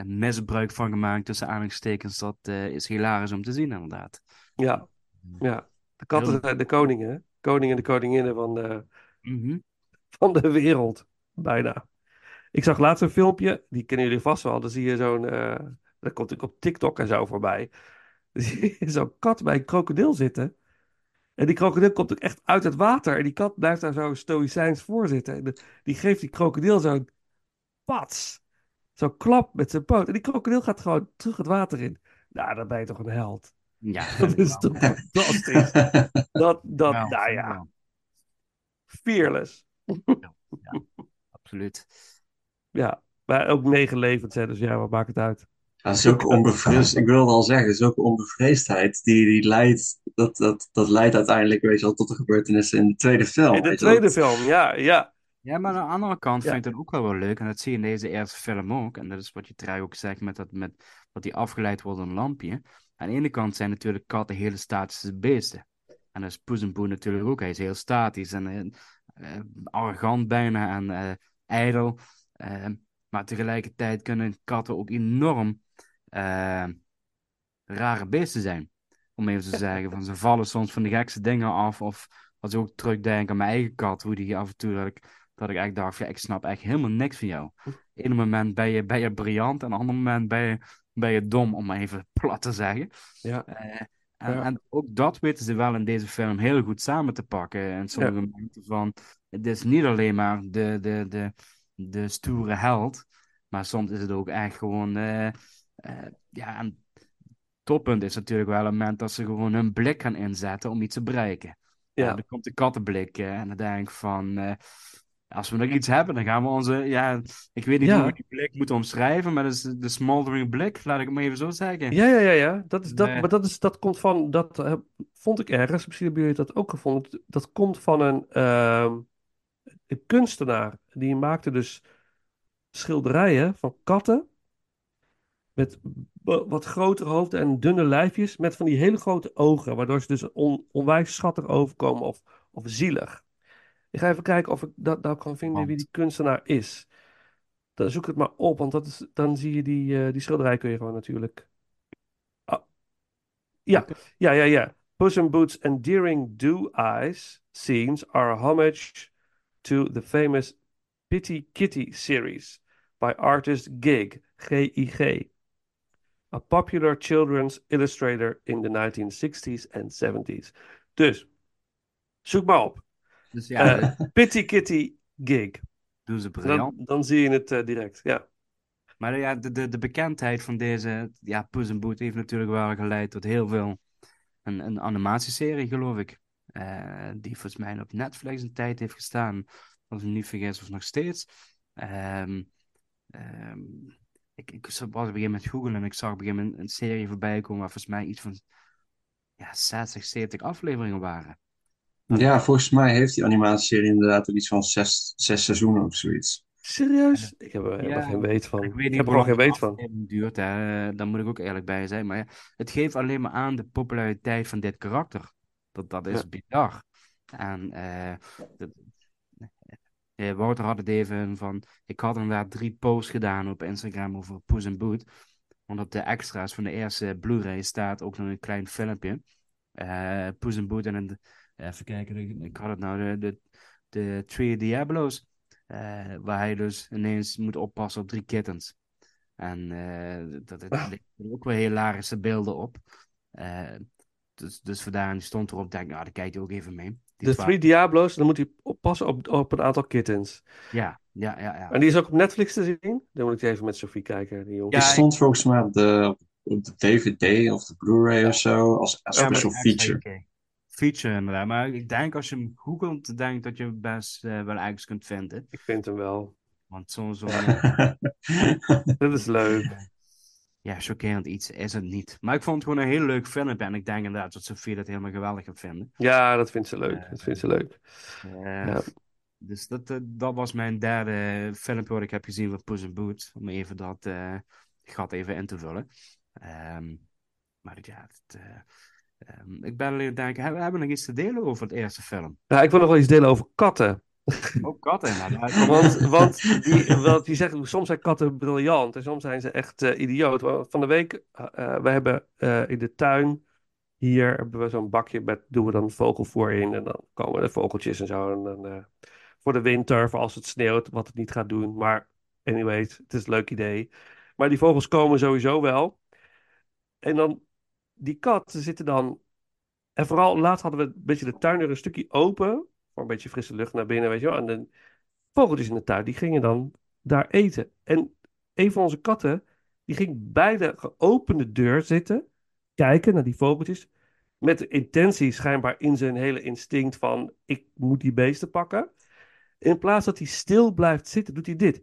E: misbruik van gemaakt tussen aanhalingstekens. Dat uh, is hilarisch om te zien, inderdaad.
D: Ja, ja. De katten zijn de koningen, koningen en de koninginnen van de,
E: mm -hmm.
D: van de wereld, bijna. Ik zag laatst een filmpje, die kennen jullie vast wel. Dan zie je zo'n, dat komt natuurlijk op TikTok en zo voorbij zo'n kat bij een krokodil zitten. En die krokodil komt ook echt uit het water. En die kat blijft daar zo stoïcijns voor zitten. En die geeft die krokodil zo'n pats. Zo'n klap met zijn poot. En die krokodil gaat gewoon terug het water in. Nou, dan ben je toch een held.
E: Ja,
D: dat is toch fantastisch. dat, dat, ja, nou ja. Fearless.
E: Ja, ja, absoluut.
D: Ja, maar ook negen levens, hè, dus ja, wat maakt het uit?
F: Ja, zulke onbevreesd, ik wilde al zeggen, zulke onbevreesdheid, die, die leidt, dat, dat, dat leidt uiteindelijk, weet je wel, tot de gebeurtenissen in de tweede film.
D: In de tweede film, ja, ja.
E: Ja, maar aan de andere kant ja. vind ik het ook wel wel leuk, en dat zie je in deze eerste film ook, en dat is wat je trouw ook zegt, met dat, met, dat die afgeleid wordt door een lampje. Aan de ene kant zijn natuurlijk katten hele statische beesten. En dat is Poes en Boe natuurlijk ook, hij is heel statisch en uh, arrogant bijna en uh, ijdel. Uh, maar tegelijkertijd kunnen katten ook enorm uh, rare beesten zijn. Om even te zeggen. Van, ze vallen soms van de gekste dingen af. Of als ik ook terugdenk aan mijn eigen kat. Hoe die af en toe dat ik, dat ik echt dacht. Ja, ik snap echt helemaal niks van jou. Eén moment ben je, ben je briljant. En een ander moment ben je, ben je dom. Om maar even plat te zeggen.
D: Ja.
E: Uh, en, ja. en, ook dat weten ze wel in deze film heel goed samen te pakken. En sommige ja. momenten van. Het is niet alleen maar de, de, de, de stoere held. Maar soms is het ook echt gewoon. Uh, uh, ja, en toppunt is natuurlijk wel een moment dat ze gewoon hun blik gaan inzetten om iets te bereiken.
D: Ja.
E: Uh, dan komt de kattenblik uh, en dan denk ik van, als we nog iets hebben, dan gaan we onze, ja, ik weet niet
D: Ja.
E: hoe we die blik moeten omschrijven, maar dat is de smoldering blik, laat ik het maar even zo zeggen.
D: Ja, ja, ja, ja. Dat, is, dat,
E: Nee.
D: maar dat, is, dat komt van, dat eh, vond ik ergens, misschien hebben jullie dat ook gevonden. Dat komt van een, ehm, een kunstenaar. Die maakte dus schilderijen van katten. Met wat grotere hoofden en dunne lijfjes. Met van die hele grote ogen. Waardoor ze dus on, onwijs schattig overkomen of, of zielig. Ik ga even kijken of ik dat nou kan vinden wie die kunstenaar is. Dan zoek het maar op, want dat is, dan zie je die, eh, die schilderij kun je gewoon natuurlijk. Ah. Ja, ja, ja, ja. Puss in Boots' endearing do eyes scenes are a homage to the famous Pitty Kitty series by artist Gig, G-I-G, a popular children's illustrator in the 1960s and 70s. Dus, zoek maar op.
E: Dus ja,
D: Eh, Pitty Kitty Gig.
E: doen ze briljant.
D: Dan, dan zie je het eh, direct, ja.
E: Maar ja, de, de, de bekendheid van deze ja, Puss in Boot heeft natuurlijk wel geleid tot heel veel. Een, een animatieserie, geloof ik. eh, die volgens mij op Netflix een tijd heeft gestaan. Als ik me niet vergis, of nog steeds. Ehm, ik, ik was op een gegeven moment googlen en ik zag op een gegeven moment een serie voorbij komen waar volgens mij iets van ja, 60, 70 afleveringen waren.
F: Ja, volgens mij heeft die animatieserie inderdaad iets van zes, zes seizoenen of zoiets.
D: Serieus? Ik heb er helemaal
E: Ja,
D: geen weet van.
E: Ik
D: Ik,
E: weet niet
D: heb er nog geen
E: lang
D: weet van.
E: duurt, hè. Daar moet ik ook eerlijk bij zijn. Maar ja, het geeft alleen maar aan de populariteit van dit karakter. Dat, dat is
D: Ja.
E: bizar. En eh, dat- eh, Wouter had het even van... Ik had inderdaad drie posts gedaan op Instagram over Puss in Boot. Want op de extra's van de eerste Blu-ray staat ook nog een klein filmpje. Eh Puss in Boot en een... Even kijken, ik, had het nou, de, de, de Three Diablos. eh, waar hij dus ineens moet oppassen op drie kittens. En eh dat, dat
D: Ah.
E: ook wel hilarische beelden op. Dus, dus vandaar, en stond erop, denk ik, nou, daar kijk je ook even mee. Die
D: De
E: twa-
D: Three Diablos, dan moet hij oppassen op, op een aantal kittens.
E: Ja, ja, ja, ja.
D: En die is ook op Netflix te zien. Dan moet ik die even met Sophie kijken. Die jongen.
E: Ja,
F: Die stond volgens mij op de, op de DVD of de Blu-ray of zo, als, als
E: Ja,
F: special feature.
E: Feature inderdaad. Maar ik denk als je hem googelt, denk ik dat je hem best eh, wel ergens kunt vinden.
D: Ik vind hem wel.
E: Want eh,
D: Dat is leuk.
E: Ja, chockerend iets is het niet. Maar ik vond het gewoon een heel leuk filmpje. En ik denk inderdaad dat Sofie dat helemaal geweldig gaat vinden.
D: Ja, dat vindt ze leuk. Dat vindt ze leuk.
E: Eh,
D: Ja.
E: Dus dat, eh, dat was mijn derde filmpje wat ik heb gezien van Puss in Boots. Om even dat eh, gat even in te vullen. Ehm, maar ja, het, eh, ehm, ik ben alleen aan het denken, hebben, hebben we nog iets te delen over het eerste film?
D: Ja, ik wil nog wel iets delen over katten.
E: Ook katten inderdaad.
D: Want, want, die, want die zeggen, soms zijn katten briljant en soms zijn ze echt eh, idioot. Want Van de week, eh eh, we hebben in de tuin, hier hebben we zo'n bakje met, doen we dan vogelvoer in. En dan komen de vogeltjes en zo. En dan, voor de winter, voor als het sneeuwt, wat het niet gaat doen. Maar anyways, het is een leuk idee. Maar die vogels komen sowieso wel. En dan, die katten zitten dan... En vooral, laatst hadden we een beetje de tuindeur een stukje open. Een beetje frisse lucht naar binnen, weet je wel. En de vogeltjes in de tuin, die gingen dan daar eten. En een van onze katten, die ging bij de geopende deur zitten. Kijken naar die vogeltjes. Met de intentie schijnbaar in zijn hele instinct van... Ik moet die beesten pakken. In plaats dat hij stil blijft zitten, doet hij dit.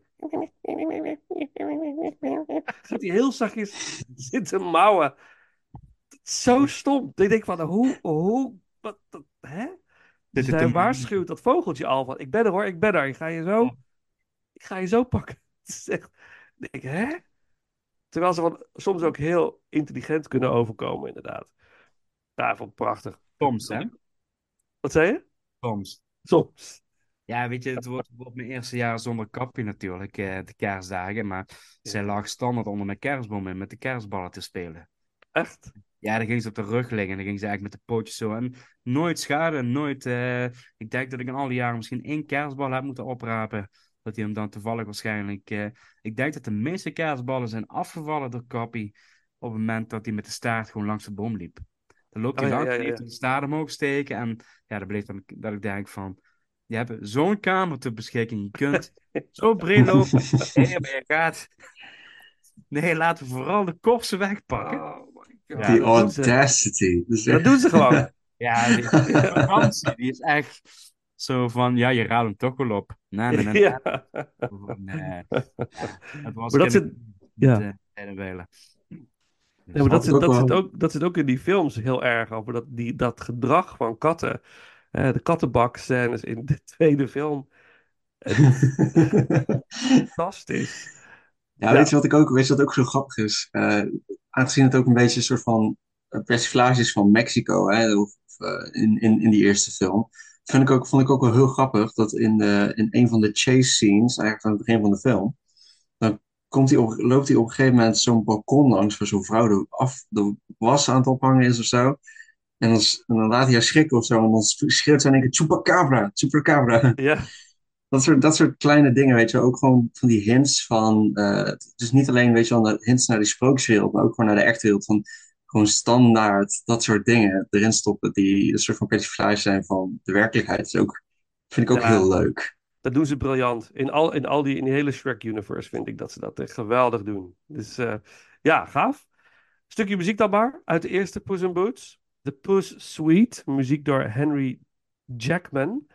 D: Gaat hij heel zachtjes zitten mouwen. Zo stom. Ik denk van, hoe, hoe, wat, hè? Dus hij waarschuwt dat vogeltje al van, ik ben er hoor, ik ben er. Ik ga je zo, ik ga je zo pakken. Het is echt, ik hè? Terwijl ze van, soms ook heel intelligent kunnen overkomen, inderdaad. Ja, het prachtig.
E: Soms, hè?
D: Wat zei je?
E: Soms.
D: Soms.
E: Ja, weet je, het wordt, wordt mijn eerste jaar zonder kapje natuurlijk, eh, de kerstdagen. Maar zij lag standaard onder mijn kerstboom in met de kerstballen te spelen.
D: Echt?
E: Ja, dan ging ze op de rug liggen en dan ging ze eigenlijk met de pootjes zo. En nooit schade, nooit... eh, ik denk dat ik in alle jaren misschien één kerstbal heb moeten oprapen. Dat hij hem dan toevallig waarschijnlijk... eh, ik denk dat de meeste kerstballen zijn afgevallen door Kappie op het moment dat hij met de staart gewoon langs de boom liep. Dan loopt hij
D: Oh,
E: langs
D: ja,
E: en
D: ja.
E: heeft hij de staart omhoog steken. En ja, dat bleef dan dat ik denk van... Je hebt zo'n kamer ter beschikking. Je kunt zo breed lopen. Je gaat... Nee, laten we vooral de korsen wegpakken. Ja,
F: Die
D: dat doen ze.
F: audacity. Dus
D: Dat doen ze gewoon.
E: Ja, die, die vakantie, die is echt zo van, ja, je raadt hem toch wel op. Nee, nee, nee.
D: Ja.
E: nee. Ja, het was
D: Maar dat zit- ja.
E: eh.
D: Ja, maar dat, zit,
F: ook
D: dat,
F: wel-
D: zit ook, dat zit ook in die films heel erg over dat, die, dat gedrag van katten. Eh, de kattenbakscènes in de tweede film. Fantastisch.
F: Ja, weet je wat ik ook, weet je wat ook zo grappig is? Eh, aangezien het ook een beetje een soort van eh, persiflage is van Mexico, hè, of, eh, in, in, in die eerste film, vind ik ook, vond ik ook wel heel grappig dat in, de, in een van de chase scenes, eigenlijk aan het begin van de film, dan komt hij op, loopt hij op een gegeven moment zo'n balkon langs waar zo'n vrouw door, af, door, was aan het ophangen is of zo. En dan, en dan laat hij haar schrikken of zo. En dan schreeuwt ze in één keer Chupacabra, Chupacabra.
D: Ja.
F: Dat soort, dat soort kleine dingen, weet je. Ook gewoon van die hints van... Uh, dus niet alleen, weet je wel, de hints naar die sprookjeswereld, maar ook gewoon naar de echte wereld. Van gewoon standaard, dat soort dingen erin stoppen. Die een soort van persiflage zijn van de werkelijkheid. Dat is ook, vind ik ook
D: Ja.
F: heel leuk.
D: Dat doen ze briljant. In al, in al die, in die hele Shrek-universe vind ik dat ze dat echt geweldig doen. Dus eh, ja, gaaf. Stukje muziek dan maar, uit de eerste Puss in Boots. The Puss Suite, muziek door Henry Jackman.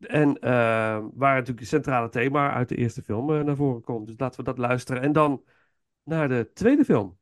D: En eh, waar natuurlijk het centrale thema uit de eerste film eh, naar voren komt. Dus laten we dat luisteren. En dan naar de tweede film.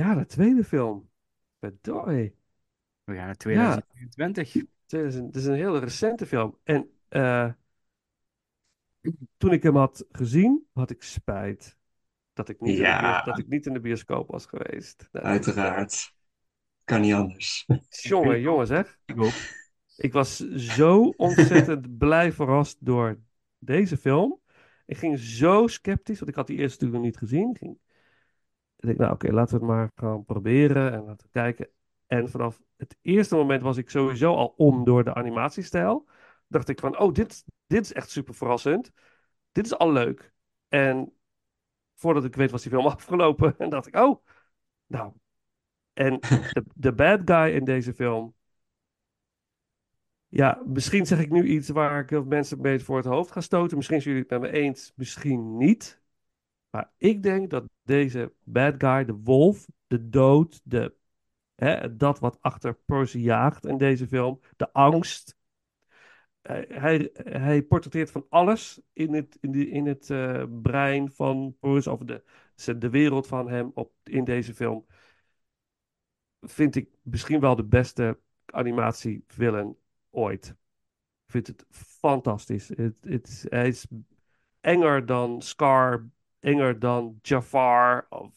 D: Ja, de tweede film. Verdorie.
E: We gaan naar 2023.
D: Het is een, het is een hele recente film. En eh, toen ik hem had gezien, had ik spijt dat ik niet, in, de
F: Ja.
D: dat ik niet in de bioscoop was geweest. Nou,
F: Uiteraard. Kan niet anders.
D: Jongen, jongen zeg.
E: Ik ook.
D: Ik was zo ontzettend blij verrast door deze film. Ik ging zo sceptisch, want ik had die eerste natuurlijk nog niet gezien. Ik ging... Ik denk, nou oké, laten we het maar gaan proberen en laten we kijken. En vanaf het eerste moment was ik sowieso al om door de animatiestijl. Dacht ik van, oh, dit, dit is echt super verrassend. Dit is al leuk. En voordat ik weet was die film afgelopen. En dacht ik, oh, nou. En de, de bad guy in deze film. Ja, misschien zeg ik nu iets waar ik mensen een beetje voor het hoofd ga stoten. Misschien zijn jullie het met me eens, misschien niet. Maar ik denk dat deze bad guy, de wolf, de dood, de, hè, dat wat achter Percy jaagt in deze film, de angst, hij, hij portretteert van alles in het, in die, in het uh, brein van Bruce, over de, de wereld van hem op, in deze film. Vind ik misschien wel de beste animatievillain ooit. Ik vind het fantastisch. Het, het, hij is enger dan Scar, enger dan Jafar. Of...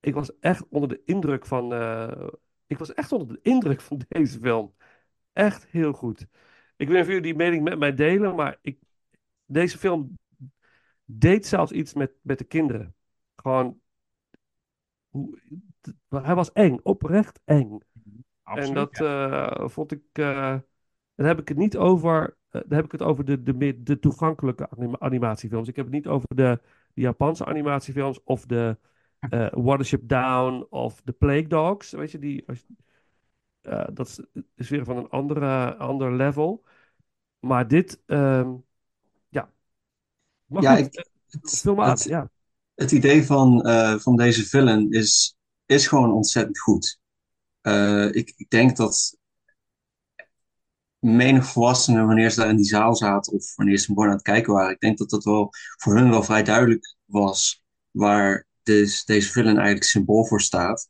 D: Ik was echt onder de indruk van. Uh, ik was echt onder de indruk van deze film. Echt heel goed. Ik weet niet of jullie die mening met mij delen, maar ik, deze film deed zelfs iets met, met de kinderen. Gewoon. Hij was eng, oprecht eng. Absoluut, en dat uh, vond ik. Uh, dan heb ik het niet over. Uh, dan heb ik het over de, de, de toegankelijke animatiefilms. Ik heb het niet over de, de Japanse animatiefilms of de uh, Watership Down of The Plague Dogs. Weet je, die, uh, dat is, weer van een andere, ander level. Maar dit, um, ja.
F: Maar ja, ik, het, het, ja. het idee van, uh, van deze villain is, is gewoon ontzettend goed. ik, ik denk dat menig volwassenen, wanneer ze daar in die zaal zaten of wanneer ze gewoon aan het kijken waren, ik denk dat dat wel voor hun wel vrij duidelijk was waar deze villain eigenlijk symbool voor staat.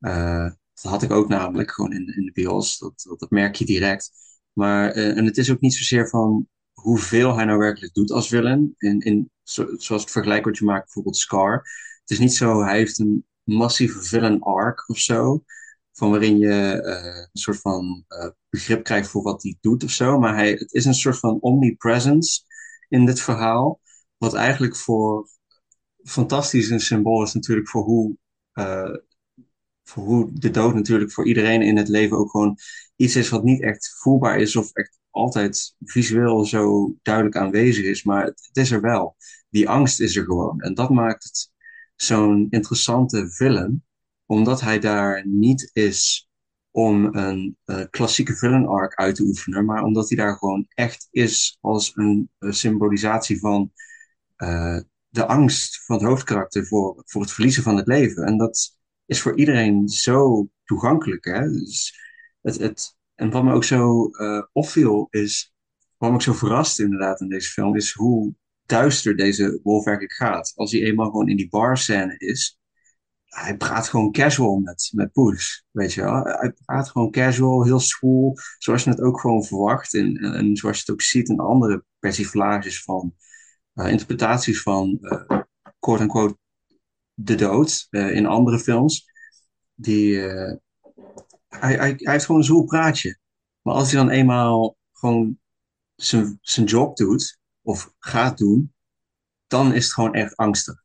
F: Uh, dat had ik ook namelijk gewoon in, in de bios, dat, dat, merk je direct. Maar, uh, en het is ook niet zozeer van hoeveel hij nou werkelijk doet als villain. In, in, zo, zoals het vergelijk wat je maakt, bijvoorbeeld Scar. Het is niet zo, hij heeft een massieve villain arc of zo van waarin je uh, een soort van uh, begrip krijgt voor wat hij doet of zo. Maar hij, het is een soort van omnipresence in dit verhaal. Wat eigenlijk voor fantastisch een symbool is natuurlijk voor hoe, uh, voor hoe de dood natuurlijk voor iedereen in het leven ook gewoon iets is wat niet echt voelbaar is of echt altijd visueel zo duidelijk aanwezig is. Maar het, het is er wel. Die angst is er gewoon. En dat maakt het zo'n interessante villain omdat hij daar niet is om een uh, klassieke villain arc uit te oefenen, maar omdat hij daar gewoon echt is als een, symbolisatie van uh, de angst van het hoofdkarakter voor, voor het verliezen van het leven. En dat is voor iedereen zo toegankelijk. Hè? Dus het, het, en wat me ook zo opviel is, wat me ook zo verrast inderdaad in deze film, is hoe duister deze wolf eigenlijk gaat. Als hij eenmaal gewoon in die bar scène is, hij praat gewoon casual met, met Poes, weet je wel. Hij praat gewoon casual, heel school, zoals je het ook gewoon verwacht. En, en zoals je het ook ziet in andere persiflages van uh, interpretaties van, uh, quote-unquote, de dood uh, in andere films. Die, hij, hij, hij heeft gewoon een zoel praatje. Maar als hij dan eenmaal gewoon zijn, zijn job doet, of gaat doen, dan is het gewoon echt angstig.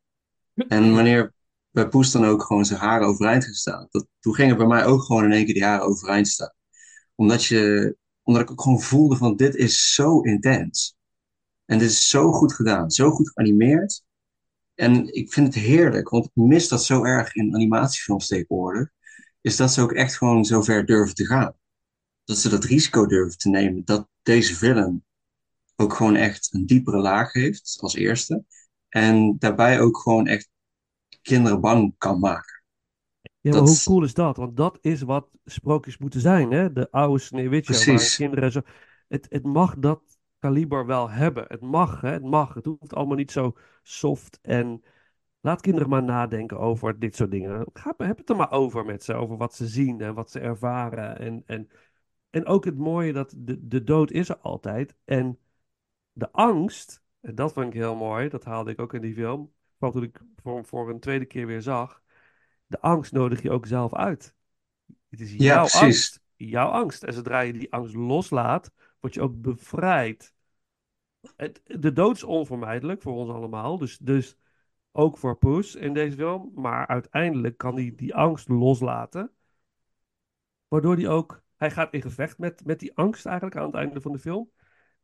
F: En wanneer bij Poes dan ook gewoon zijn haren overeind gestaan. Dat, toen gingen bij mij ook gewoon in één keer die haren overeind staan. Omdat, je, omdat ik ook gewoon voelde van dit is zo intens. En dit is zo goed gedaan, zo goed geanimeerd. En ik vind het heerlijk, want ik mis dat zo erg in animatiefilms tegenwoordig. Is dat ze ook echt gewoon zo ver durven te gaan. Dat ze dat risico durven te nemen dat deze film ook gewoon echt een diepere laag heeft als eerste. En daarbij ook gewoon echt kinderen bang kan maken.
D: Ja, maar hoe cool is dat? Want dat is wat sprookjes moeten zijn, hè? De oude Sneeuwwitje, waar kinderen zo... Het, het mag dat kaliber wel hebben. Het mag, hè? Het mag. Het hoeft allemaal niet zo soft en... Laat kinderen maar nadenken over dit soort dingen. Ga, heb het er maar over met ze, over wat ze zien en wat ze ervaren. En, en, en ook het mooie dat de, de dood is er altijd. En de angst, en dat vond ik heel mooi, dat haalde ik ook in die film vooral toen ik voor, voor een tweede keer weer zag, de angst nodig je ook zelf uit. Het is jouw angst. Jouw angst. En zodra je die angst loslaat, word je ook bevrijd. Het, de dood is onvermijdelijk voor ons allemaal. Dus, dus ook voor Poes in deze film. Maar uiteindelijk kan hij die angst loslaten. Waardoor hij ook... Hij gaat in gevecht met, met die angst eigenlijk aan het einde van de film.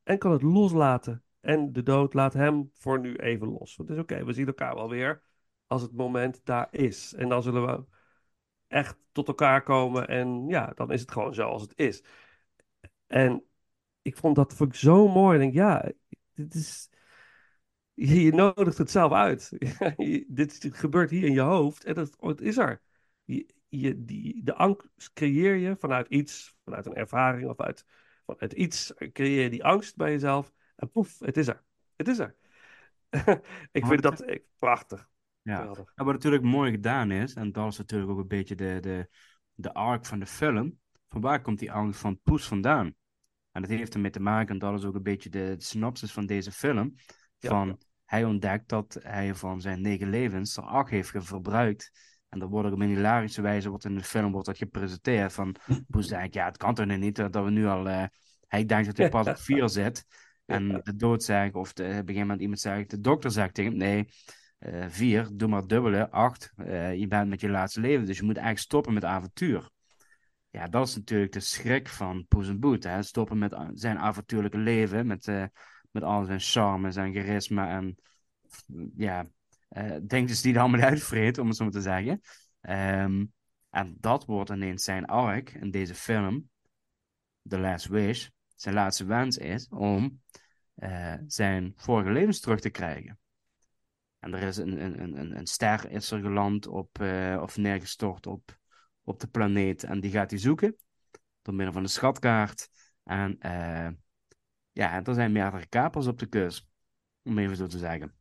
D: En kan het loslaten. En de dood laat hem voor nu even los. Want het is oké, we zien elkaar wel weer als het moment daar is. En dan zullen we echt tot elkaar komen. En ja, dan is het gewoon zoals het is. En ik vond dat vond ik zo mooi. Ik denk, ja, dit is. Je, nodigt het zelf uit. dit, gebeurt hier in je hoofd en het, het is er. Je, die, de angst creëer je vanuit iets, vanuit een ervaring of uit van het iets, creëer je die angst bij jezelf en poef, het is er. Het is er. ik vind dat ik, prachtig.
E: Ja. Nou, wat natuurlijk mooi gedaan is, en dat is natuurlijk ook een beetje de, de, de arc van de film. Van waar komt die angst van Poes vandaan? En dat heeft ermee te maken, en dat is ook een beetje de, de synopsis van deze film. Van hij ontdekt dat hij van zijn negen levens er acht heeft verbruikt. En dan wordt er op een hilarische wijze wordt in de film wordt dat gepresenteerd. Van Poes denkt, ja, het kan toch niet dat we nu al. Uh, hij denkt dat hij pas op vier zit. En de dood zegt, of de, op een iemand zegt, de dokter zegt tegen hem, nee, uh, vier, doe maar dubbele, acht. Uh, je bent met je laatste leven, dus je moet eigenlijk stoppen met avontuur. Ja, dat is natuurlijk de schrik van Poes en Boet. Hè? Stoppen met zijn avontuurlijke leven, met, uh, met al zijn charme, zijn charisma en ja, dingetjes die er allemaal uitvreet, om het zo maar te zeggen. Um, en dat wordt ineens zijn arc in deze film, The Last Wish. Zijn laatste wens is om zijn vorige levens terug te krijgen. En er is een, een, een, een ster is er geland op, uh, of neergestort op, op de planeet. En die gaat hij zoeken. Door middel van de schatkaart. En uh, ja, er zijn meerdere kapers op de kus. Om even zo te zeggen.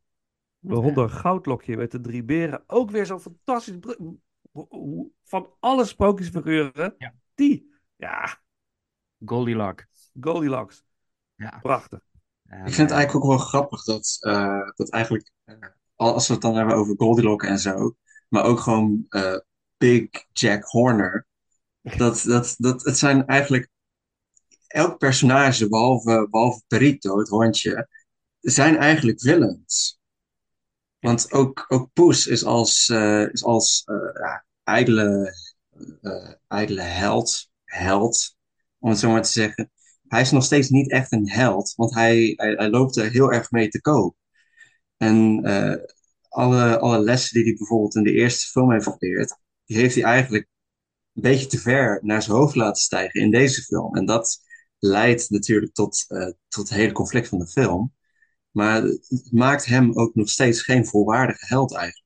D: Waaronder een goudlokje met de drie beren. Ook weer zo'n fantastisch... Van alle sprookjesfiguren. Ja. Die. Ja.
E: Goldilocks.
D: Goldilocks. Ja. Prachtig.
F: ik vind het eigenlijk ook wel grappig dat, uh, dat eigenlijk als we het dan hebben over Goldilocks en zo, maar ook gewoon uh, Big Jack Horner. Dat, dat, dat, het zijn eigenlijk elk personage, behalve, behalve Perito, het hondje, zijn eigenlijk villains. Want ook, ook Poes is als, uh, is als uh, ja, ijdele, uh, ijdele held, held, om het zo maar te zeggen. Hij is nog steeds niet echt een held, want hij, hij, loopt er heel erg mee te koop. En uh, alle, alle lessen die hij bijvoorbeeld in de eerste film heeft geleerd, die heeft hij eigenlijk een beetje te ver naar zijn hoofd laten stijgen in deze film. En dat leidt natuurlijk tot, uh, tot het hele conflict van de film. Maar het maakt hem ook nog steeds geen volwaardige held eigenlijk.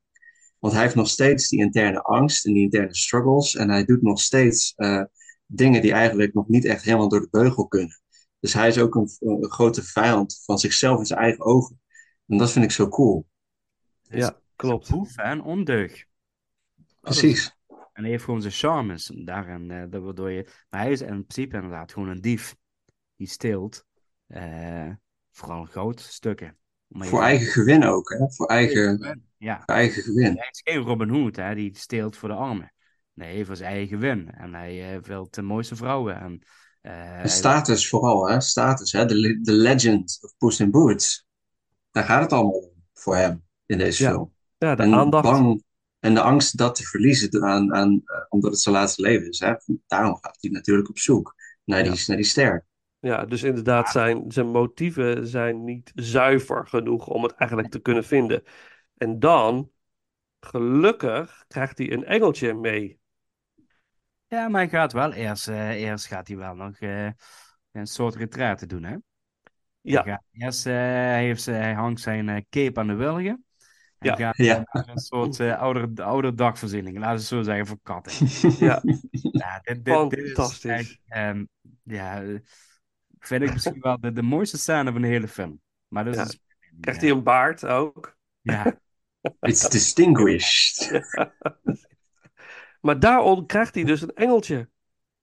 F: Want hij heeft nog steeds die interne angst en die interne struggles. En hij doet nog steeds uh, dingen die eigenlijk nog niet echt helemaal door de beugel kunnen. Dus hij is ook een, een grote vijand van zichzelf in zijn eigen ogen. En dat vind ik zo cool.
D: ja, klopt.
E: Boef en ondeug.
F: Precies.
E: En hij heeft gewoon zijn charmes. Daarin, uh, waardoor je... Maar hij is in principe inderdaad gewoon een dief. Die steelt. Uh, vooral goudstukken.
F: Voor eigen gewin ook, hè? Voor eigen, ja. voor eigen gewin.
E: Hij is geen Robin Hood, hè? Die steelt voor de armen. Nee, voor zijn eigen gewin. En hij uh, wil de mooiste vrouwen. En,
F: uh, status vooral, hè? Status, hè? De, de legend of Puss in Boots. Daar gaat het allemaal om voor hem in deze
D: ja.
F: film.
D: Ja, de en aandacht.
F: Bang, en de angst dat te verliezen, aan, aan, uh, omdat het zijn laatste leven is. Hè? Daarom gaat hij natuurlijk op zoek naar die, ja. naar die ster.
D: Ja, dus inderdaad, zijn, zijn motieven zijn niet zuiver genoeg om het eigenlijk te kunnen vinden. En dan, gelukkig, krijgt hij een engeltje mee.
E: Ja, maar hij gaat wel eerst, uh, eerst gaat hij wel nog uh, een soort retraite doen, hè?
D: Ja.
E: Hij, gaat, eerst, uh, hij, heeft, hij hangt zijn cape aan de wilgen.
F: Ja.
E: gaat
F: ja.
E: een soort oude, oude dagvoorziening, laten we zo zeggen, voor katten.
D: ja.
E: ja dit, dit,
D: Fantastisch.
E: Dit is, um, ja, vind ik misschien wel de, de mooiste scène van de hele film. Maar dat
D: ja.
E: is...
D: Krijgt hij een baard ook?
E: Ja.
F: It's distinguished.
D: Maar daarom krijgt hij dus een engeltje.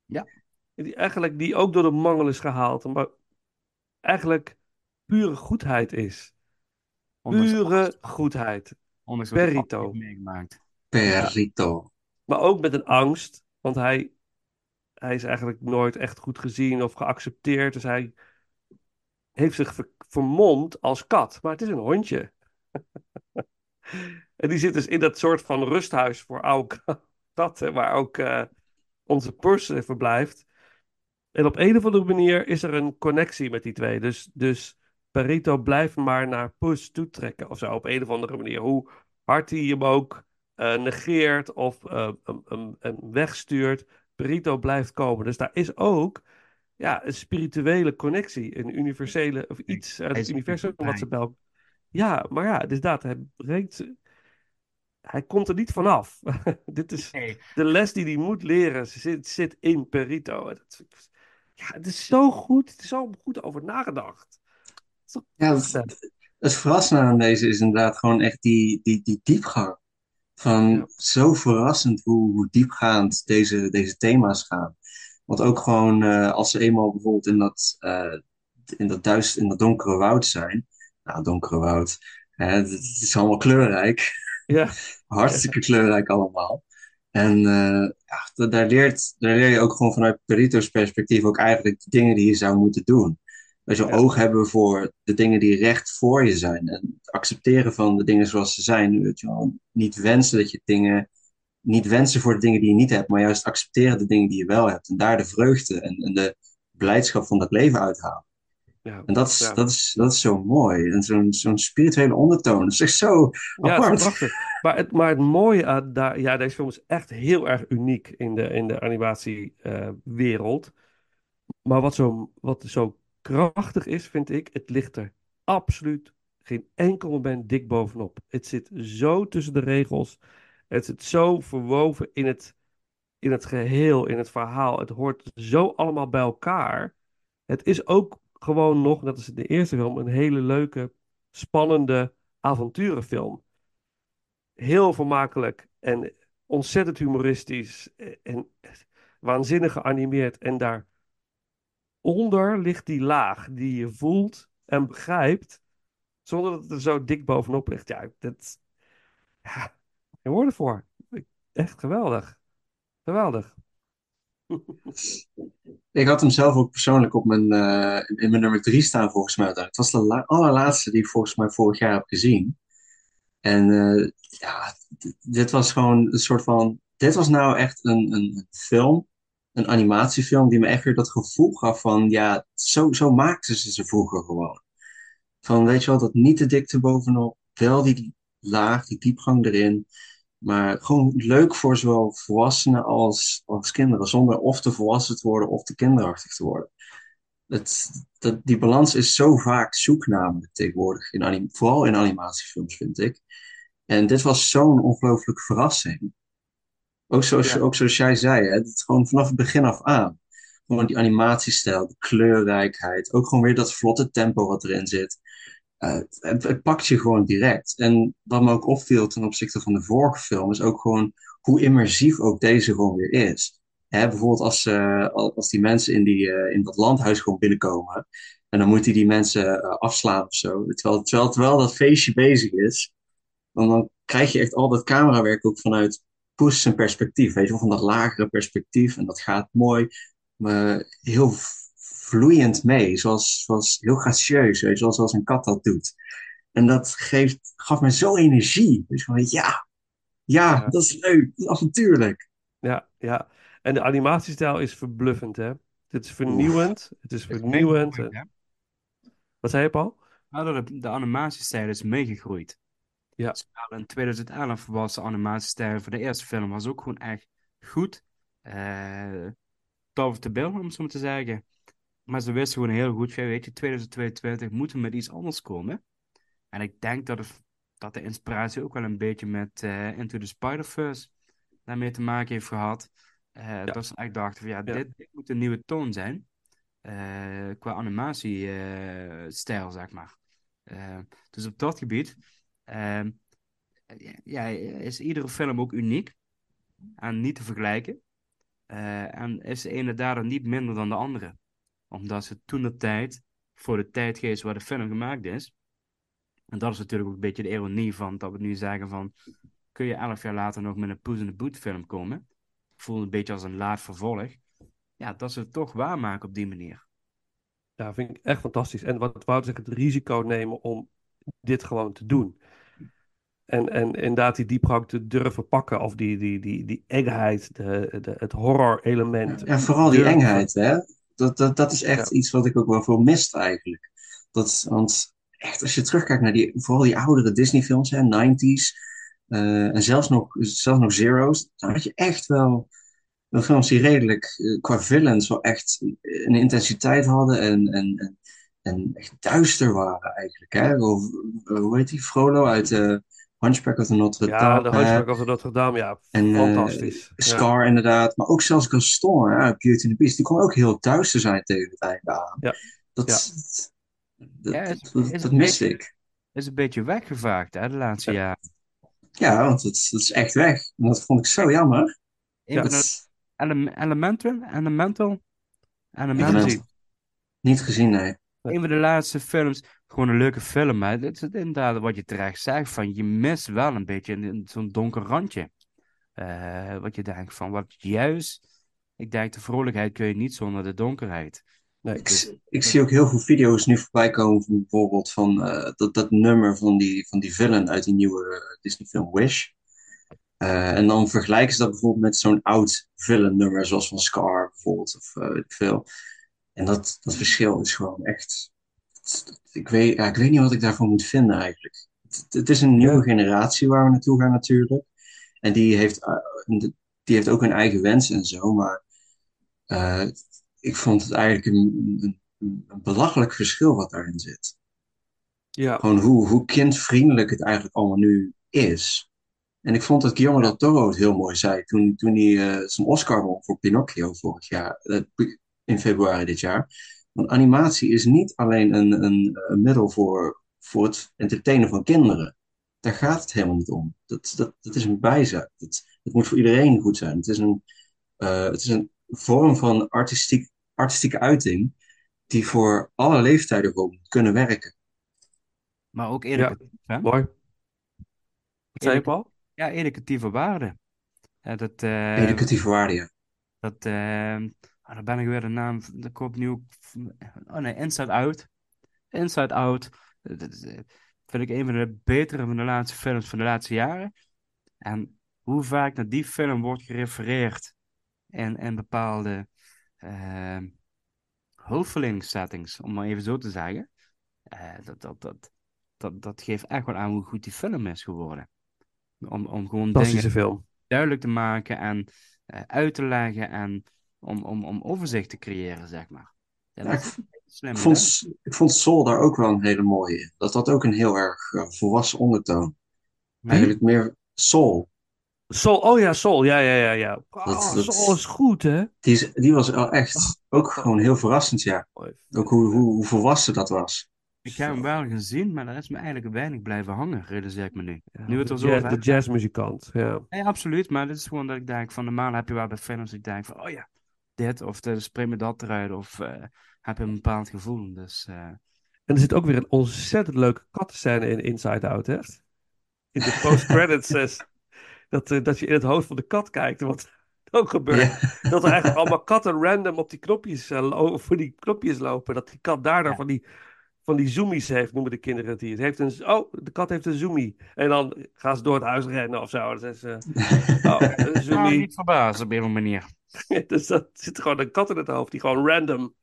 E: Ja.
D: Die, eigenlijk, die ook door de mangel is gehaald. Maar eigenlijk pure goedheid is. Pure goedheid.
E: Ondanks
D: Perito.
E: meegemaakt.
F: Perito.
D: Maar ook met een angst. Want hij, hij is eigenlijk nooit echt goed gezien of geaccepteerd. Dus hij heeft zich ver, vermomd als kat. Maar het is een hondje. en die zit dus in dat soort van rusthuis voor oude katten. Waar ook uh, onze pers verblijft. En op een of andere manier is er een connectie met die twee. Dus, dus Perito blijft maar naar Pus toetrekken of zo. Op een of andere manier. Hoe hard hij hem ook uh, negeert of hem, hem wegstuurt. Perito blijft komen. Dus daar is ook ja, een spirituele connectie. Een universele, of iets uit het universum wat ze bij Ja, maar ja, dus dat. Hij brengt... Hij komt er niet vanaf. Dit is
E: Nee.
D: de les die hij moet leren. Zit, zit in Perito. Dat, ja, het is zo goed. Het is zo goed over nagedacht.
F: Ja, het, het verrassende aan deze is inderdaad gewoon echt die, die, die diepgang. Van
D: Ja.
F: zo verrassend hoe, hoe diepgaand deze, deze thema's gaan. Want ook gewoon eh, als ze eenmaal bijvoorbeeld in dat, eh, in dat duist, in dat donkere woud zijn. Nou, donkere woud. Hè, het, het is allemaal kleurrijk.
D: Ja,
F: Hartstikke kleurrijk allemaal. En eh, ja, da- daar, leert, daar leer je ook gewoon vanuit Perito's perspectief ook eigenlijk de dingen die je zou moeten doen. Dat je
D: Ja.
F: oog hebben voor de dingen die recht voor je zijn. En het accepteren van de dingen zoals ze zijn. Weet je wel. Niet wensen dat je dingen, niet wensen voor de dingen die je niet hebt, maar juist accepteren de dingen die je wel hebt. En daar de vreugde en, en de blijdschap van dat leven uithalen.
D: Ja.
F: En dat is,
D: Ja.
F: dat is, dat is zo mooi. En zo'n zo'n spirituele ondertoon. Dat is echt zo
D: Ja,
F: apart.
D: prachtig. Maar het, maar het mooie aan daar, ja, deze film is echt heel erg uniek in de, in de animatiewereld. maar wat zo, wat zo krachtig is, vind ik, het ligt er absoluut geen enkel moment dik bovenop. Het zit zo tussen de regels. Het zit zo verwoven in het, in het geheel, in het verhaal. Het hoort zo allemaal bij elkaar. Het is ook gewoon nog, als in de eerste film, een hele leuke, spannende avonturenfilm. Heel vermakelijk en ontzettend humoristisch en waanzinnig geanimeerd. En daaronder ligt die laag die je voelt en begrijpt, zonder dat het er zo dik bovenop ligt. Ja, dat, ja, geen woorden voor. Echt geweldig. Geweldig.
F: Ik had hem zelf ook persoonlijk op mijn, eh, in mijn nummer drie staan volgens mij. Het was de la- allerlaatste die ik volgens mij vorig jaar heb gezien. En eh, ja, dit was gewoon een soort van... Dit was nou echt een, een film, een animatiefilm, die me echt weer dat gevoel gaf van... Ja, zo, zo maakten ze ze vroeger gewoon. Van, weet je wel, dat niet te dikte bovenop, wel die laag, die diepgang erin. Maar gewoon leuk voor zowel volwassenen als, als kinderen, zonder of te volwassen te worden of te kinderachtig te worden. Het, dat, die balans is zo vaak zoek namelijk tegenwoordig, in anim, vooral in animatiefilms vind ik. En dit was zo'n ongelooflijke verrassing. Ook zoals,
D: Ja.
F: ook zoals jij zei, hè, het, gewoon vanaf het begin af aan. Gewoon die animatiestijl, de kleurrijkheid, ook gewoon weer dat vlotte tempo wat erin zit. Uh, het, pakt je gewoon direct. En wat me ook opviel ten opzichte van de vorige film, is ook gewoon hoe immersief ook deze gewoon weer is. Bijvoorbeeld als, uh, als die mensen in, die, uh, in dat landhuis gewoon binnenkomen. En dan moet hij die mensen afslaan of zo. Terwijl, terwijl, terwijl dat feestje bezig is. Dan, dan krijg je echt al dat camerawerk ook vanuit Poes zijn perspectief. Weet je wel, van dat lagere perspectief. En dat gaat mooi. Maar heel vloeiend mee, zoals, zoals heel gracieus, weet je wel, zoals een kat dat doet. En dat geeft, gaf me zo energie. Dus van, ja, ja, ja, dat is leuk, dat is avontuurlijk.
D: Ja, ja. En de animatiestijl is verbluffend, hè? Het is vernieuwend. Oef. Het is vernieuwend.
E: Het is
D: Wat zei je, Paul?
E: Nou, de, de animatiestijl is meegegroeid.
D: Ja.
E: Dus in 2011 was de animatiestijl voor de eerste film was ook gewoon echt goed. Uh, tof te beelden, om het zo maar te zeggen. Maar ze wisten gewoon heel goed, weet je, 2022 moeten we met iets anders komen. En ik denk dat, het, dat de inspiratie ook wel een beetje met uh, Into the Spider-Verse daarmee te maken heeft gehad. Uh, ja. Dat ze echt dachten van ja, ja. Dit, dit, moet een nieuwe toon zijn. Uh, qua animatiestijl, zeg maar. dus op dat gebied ehm, ja, is iedere film ook uniek en niet te vergelijken. en is de ene daardoor niet minder dan de andere omdat ze toen de tijd, voor de tijdgeest waar de film gemaakt is. En dat is natuurlijk ook een beetje de ironie van dat we nu zeggen van, kun je elf jaar later nog met een Poes in de Boot film komen? Voelt een beetje als een laat vervolg. Ja, dat ze het toch waarmaken op die manier.
D: Ja, vind ik echt fantastisch. En wat Wouter zegt, het risico nemen om dit gewoon te doen. En, en inderdaad die diepgang te durven pakken. Of die, die, die, die engheid, de, de, het horror element.
F: Ja, vooral die engheid, hè. Dat, dat, dat is echt ja. iets wat ik ook wel veel mist eigenlijk. Dat, want echt, als je terugkijkt naar die, vooral die oudere Disney-films, hè, 90s, uh, en zelfs nog, zelfs nog Zero's, dan had je echt wel, wel films die redelijk uh, qua villains wel echt een intensiteit hadden en, en, en, en echt duister waren eigenlijk. Hè? Of, uh, hoe heet die? Frollo uit Hunchback of the Notre Dame.
D: Ja, de Hunchback of the Notre Dame, ja.
F: En, uh,
D: fantastisch.
F: Scar ja. inderdaad. Maar ook zelfs Gaston, ja, Beauty and the Beast. Die kon ook heel duister zijn tegen het einde aan.
D: Ja.
F: Dat,
D: Ja.
F: dat, dat, dat,
E: is
F: dat
E: een
F: miste
E: beetje-
F: ik.
E: is een beetje weggevaagd hè, de laatste
D: Ja.
E: jaren.
F: Ja, want het, dat is echt weg. En dat vond ik zo jammer.
D: Ja.
F: Dat,
E: ele- Elemental, Elemental,
D: Niet
E: Elemental.
D: gezien.
F: niet gezien, nee.
E: Een van de laatste films, gewoon een leuke film, maar het is inderdaad wat je terecht zegt, van je mist wel een beetje zo'n donker randje. Eh, wat je denkt van, wat juist, ik denk de vrolijkheid kun je niet zonder de donkerheid.
D: Nee.
F: Ik, ik zie ook heel veel video's nu voorbij komen van bijvoorbeeld van eh, dat, dat nummer van die, van die villain uit die nieuwe eh, Disney film Wish. En dan vergelijken ze dat bijvoorbeeld met zo'n oud villain nummer zoals van Scar bijvoorbeeld of weet ik veel. En dat, dat verschil is gewoon echt. Ik weet, ja, ik weet niet wat ik daarvan moet vinden eigenlijk. Het, het is een nieuwe generatie waar we naartoe gaan natuurlijk. En die heeft, eh, die heeft ook een eigen wens en zo. Maar eh, ik vond het eigenlijk een, een, een belachelijk verschil wat daarin zit.
D: Ja.
F: Gewoon hoe, hoe kindvriendelijk het eigenlijk allemaal nu is. En ik vond dat Guillermo del Toro het heel mooi zei toen, toen hij eh, zijn Oscar won voor Pinocchio vorig jaar, in februari dit jaar. Want animatie is niet alleen een, een, een middel voor, voor het entertainen van kinderen. Daar gaat het helemaal niet om. Dat, dat, dat is een bijzaak. Dat, het moet voor iedereen goed zijn. Het is een, eh, het is een vorm van artistiek, artistieke uiting die voor alle leeftijden gewoon moet kunnen werken.
E: Maar ook educatief, hè?
D: Mooi. Wat zei je, Paul?
E: Ja, educatieve waarde. Ja, dat, eh,
F: Educatieve waarde, ja.
E: dat, eh, ah, dan ben ik weer de naam, nu ook, oh nee, Inside Out. Inside Out, eh, dat eh, vind ik een van de betere van de laatste films van de laatste jaren. En hoe vaak naar die film wordt gerefereerd in, in bepaalde eh hulpverleningssettings, om maar even zo te zeggen. Eh, dat, dat, dat, dat, dat geeft echt wel aan hoe goed die film is geworden. Om, om gewoon dingen
D: film.
E: duidelijk te maken en eh, uit te leggen en om, om, om overzicht te creëren, zeg maar. Ja,
F: Ja,
E: dat
F: ik
E: slim.
F: Vond, ik vond Soul daar ook wel een hele mooie in. Dat had ook een heel erg eh, volwassen ondertoon. Eigenlijk meer Soul.
D: Soul, oh ja, Soul. Ja, ja, ja, ja.
F: Dat-
D: Oh,
F: dat-
D: Soul is goed, hè?
F: Die, is, die was wel echt ook gewoon heel verrassend, ja.
D: Mooi.
F: Ook hoe, hoe, hoe volwassen dat was.
E: Ik heb hem wel gezien, maar daar is me eigenlijk weinig blijven hangen, realiseer ik me nu.
D: Ja,
E: Nu het er zo
D: jazz- De jazzmuzikant, ja.
E: Ja, absoluut, maar dit is gewoon dat ik denk van normaal heb je wel bij films ik denk van oh ja, dit of de spring me dat eruit of eh, heb je een bepaald gevoel. Dus eh,
D: En er zit ook weer een ontzettend leuke kattenscène in Inside Out, hè? In de post-credits dat, eh, dat je in het hoofd van de kat kijkt. Wat ook gebeurt.
F: Ja.
D: Dat er eigenlijk allemaal katten random op die knopjes, voor die knopjes lopen. Dat die kat daardoor
E: Ja.
D: van die, van die zoomies heeft, noemen de kinderen het hier. Het heeft een, oh, de kat heeft een zoomie. En dan gaan ze door het huis rennen of zo. Dat is, eh, oh, een
E: nou,
D: zoomie.
E: niet verbaasd op een manier.
D: dus dat zit gewoon een kat in het hoofd die gewoon random.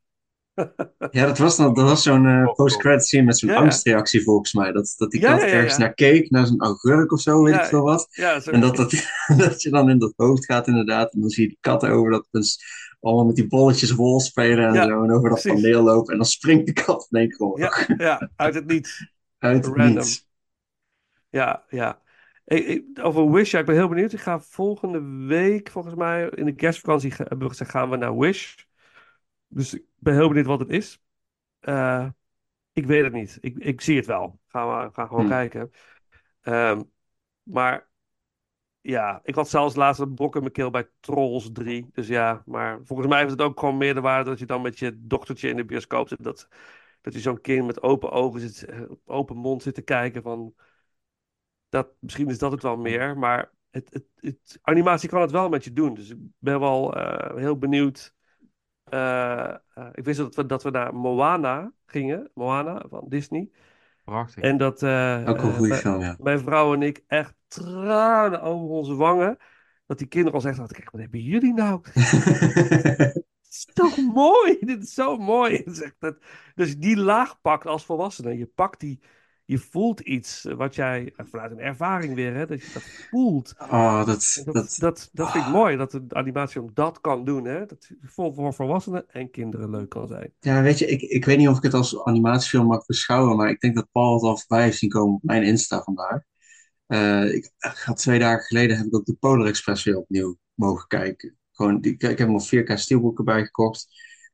F: Ja, dat was, dan, dat was zo'n eh, post-credit scene met zo'n
D: Ja,
F: angstreactie volgens mij. Dat, dat die kat
D: ja, ja,
F: ergens naar keek, naar zo'n augurk of zo, weet ik veel wat. En dat, dat, dat je dan in dat hoofd gaat inderdaad. En dan zie je die katten over dat dus allemaal met die bolletjes wol spelen en zo. En over dat
D: precies.
F: paneel lopen. En dan springt de kat in één keer
D: ja, ja, uit het niets.
F: uit het
D: random.
F: niets.
D: Ja, ja. Ik, ik- over Wish, ja, ik ben heel benieuwd. Ik ga volgende week, volgens mij, in de kerstvakantie hebben we gezegd, gaan we naar Wish. Dus ik ben heel benieuwd wat het is. Eh, ik weet het niet. Ik, ik zie het wel. Gaan we gaan gewoon
F: Hm.
D: kijken. Ehm, maar ja, ik had zelfs laatst een brok in mijn keel bij Trolls 3. Dus ja, maar volgens mij heeft het ook gewoon meer de waarde dat je dan met je dochtertje in de bioscoop zit. Dat, dat je zo'n kind met open ogen zit, eh, open mond zit te kijken van... Dat, misschien is dat het wel meer, maar het, het, het, animatie kan het wel met je doen. Dus ik ben wel eh, heel benieuwd. Eh, eh, ik wist dat we, dat we naar Moana gingen, Moana van Disney.
E: Prachtig.
D: En dat eh,
F: Ook een goede
D: mijn-
F: film, ja.
D: mijn vrouw en ik echt tranen over onze wangen. Dat die kinderen al zeggen, kijk, wat hebben jullie nou? Het is toch mooi? Dit is zo mooi. Dus die laag pakt als volwassene. Je pakt die, je voelt iets wat jij, vanuit een ervaring weer, hè, dat je dat voelt.
F: Oh, dat,
D: Dat,
F: dat,
D: dat, dat vind ik mooi, dat de animatie om dat kan doen. Hè? Dat voor, volwassenen en kinderen leuk kan zijn.
F: ja, weet je, ik, ik weet niet of ik het als animatiefilm mag beschouwen, maar ik denk dat Paul het al voorbij heeft zien komen op mijn Insta vandaag. Uh, ik had twee dagen geleden heb ik ook de Polar Express weer opnieuw mogen kijken. Gewoon, die, ik heb hem op 4K steelboeken bijgekocht.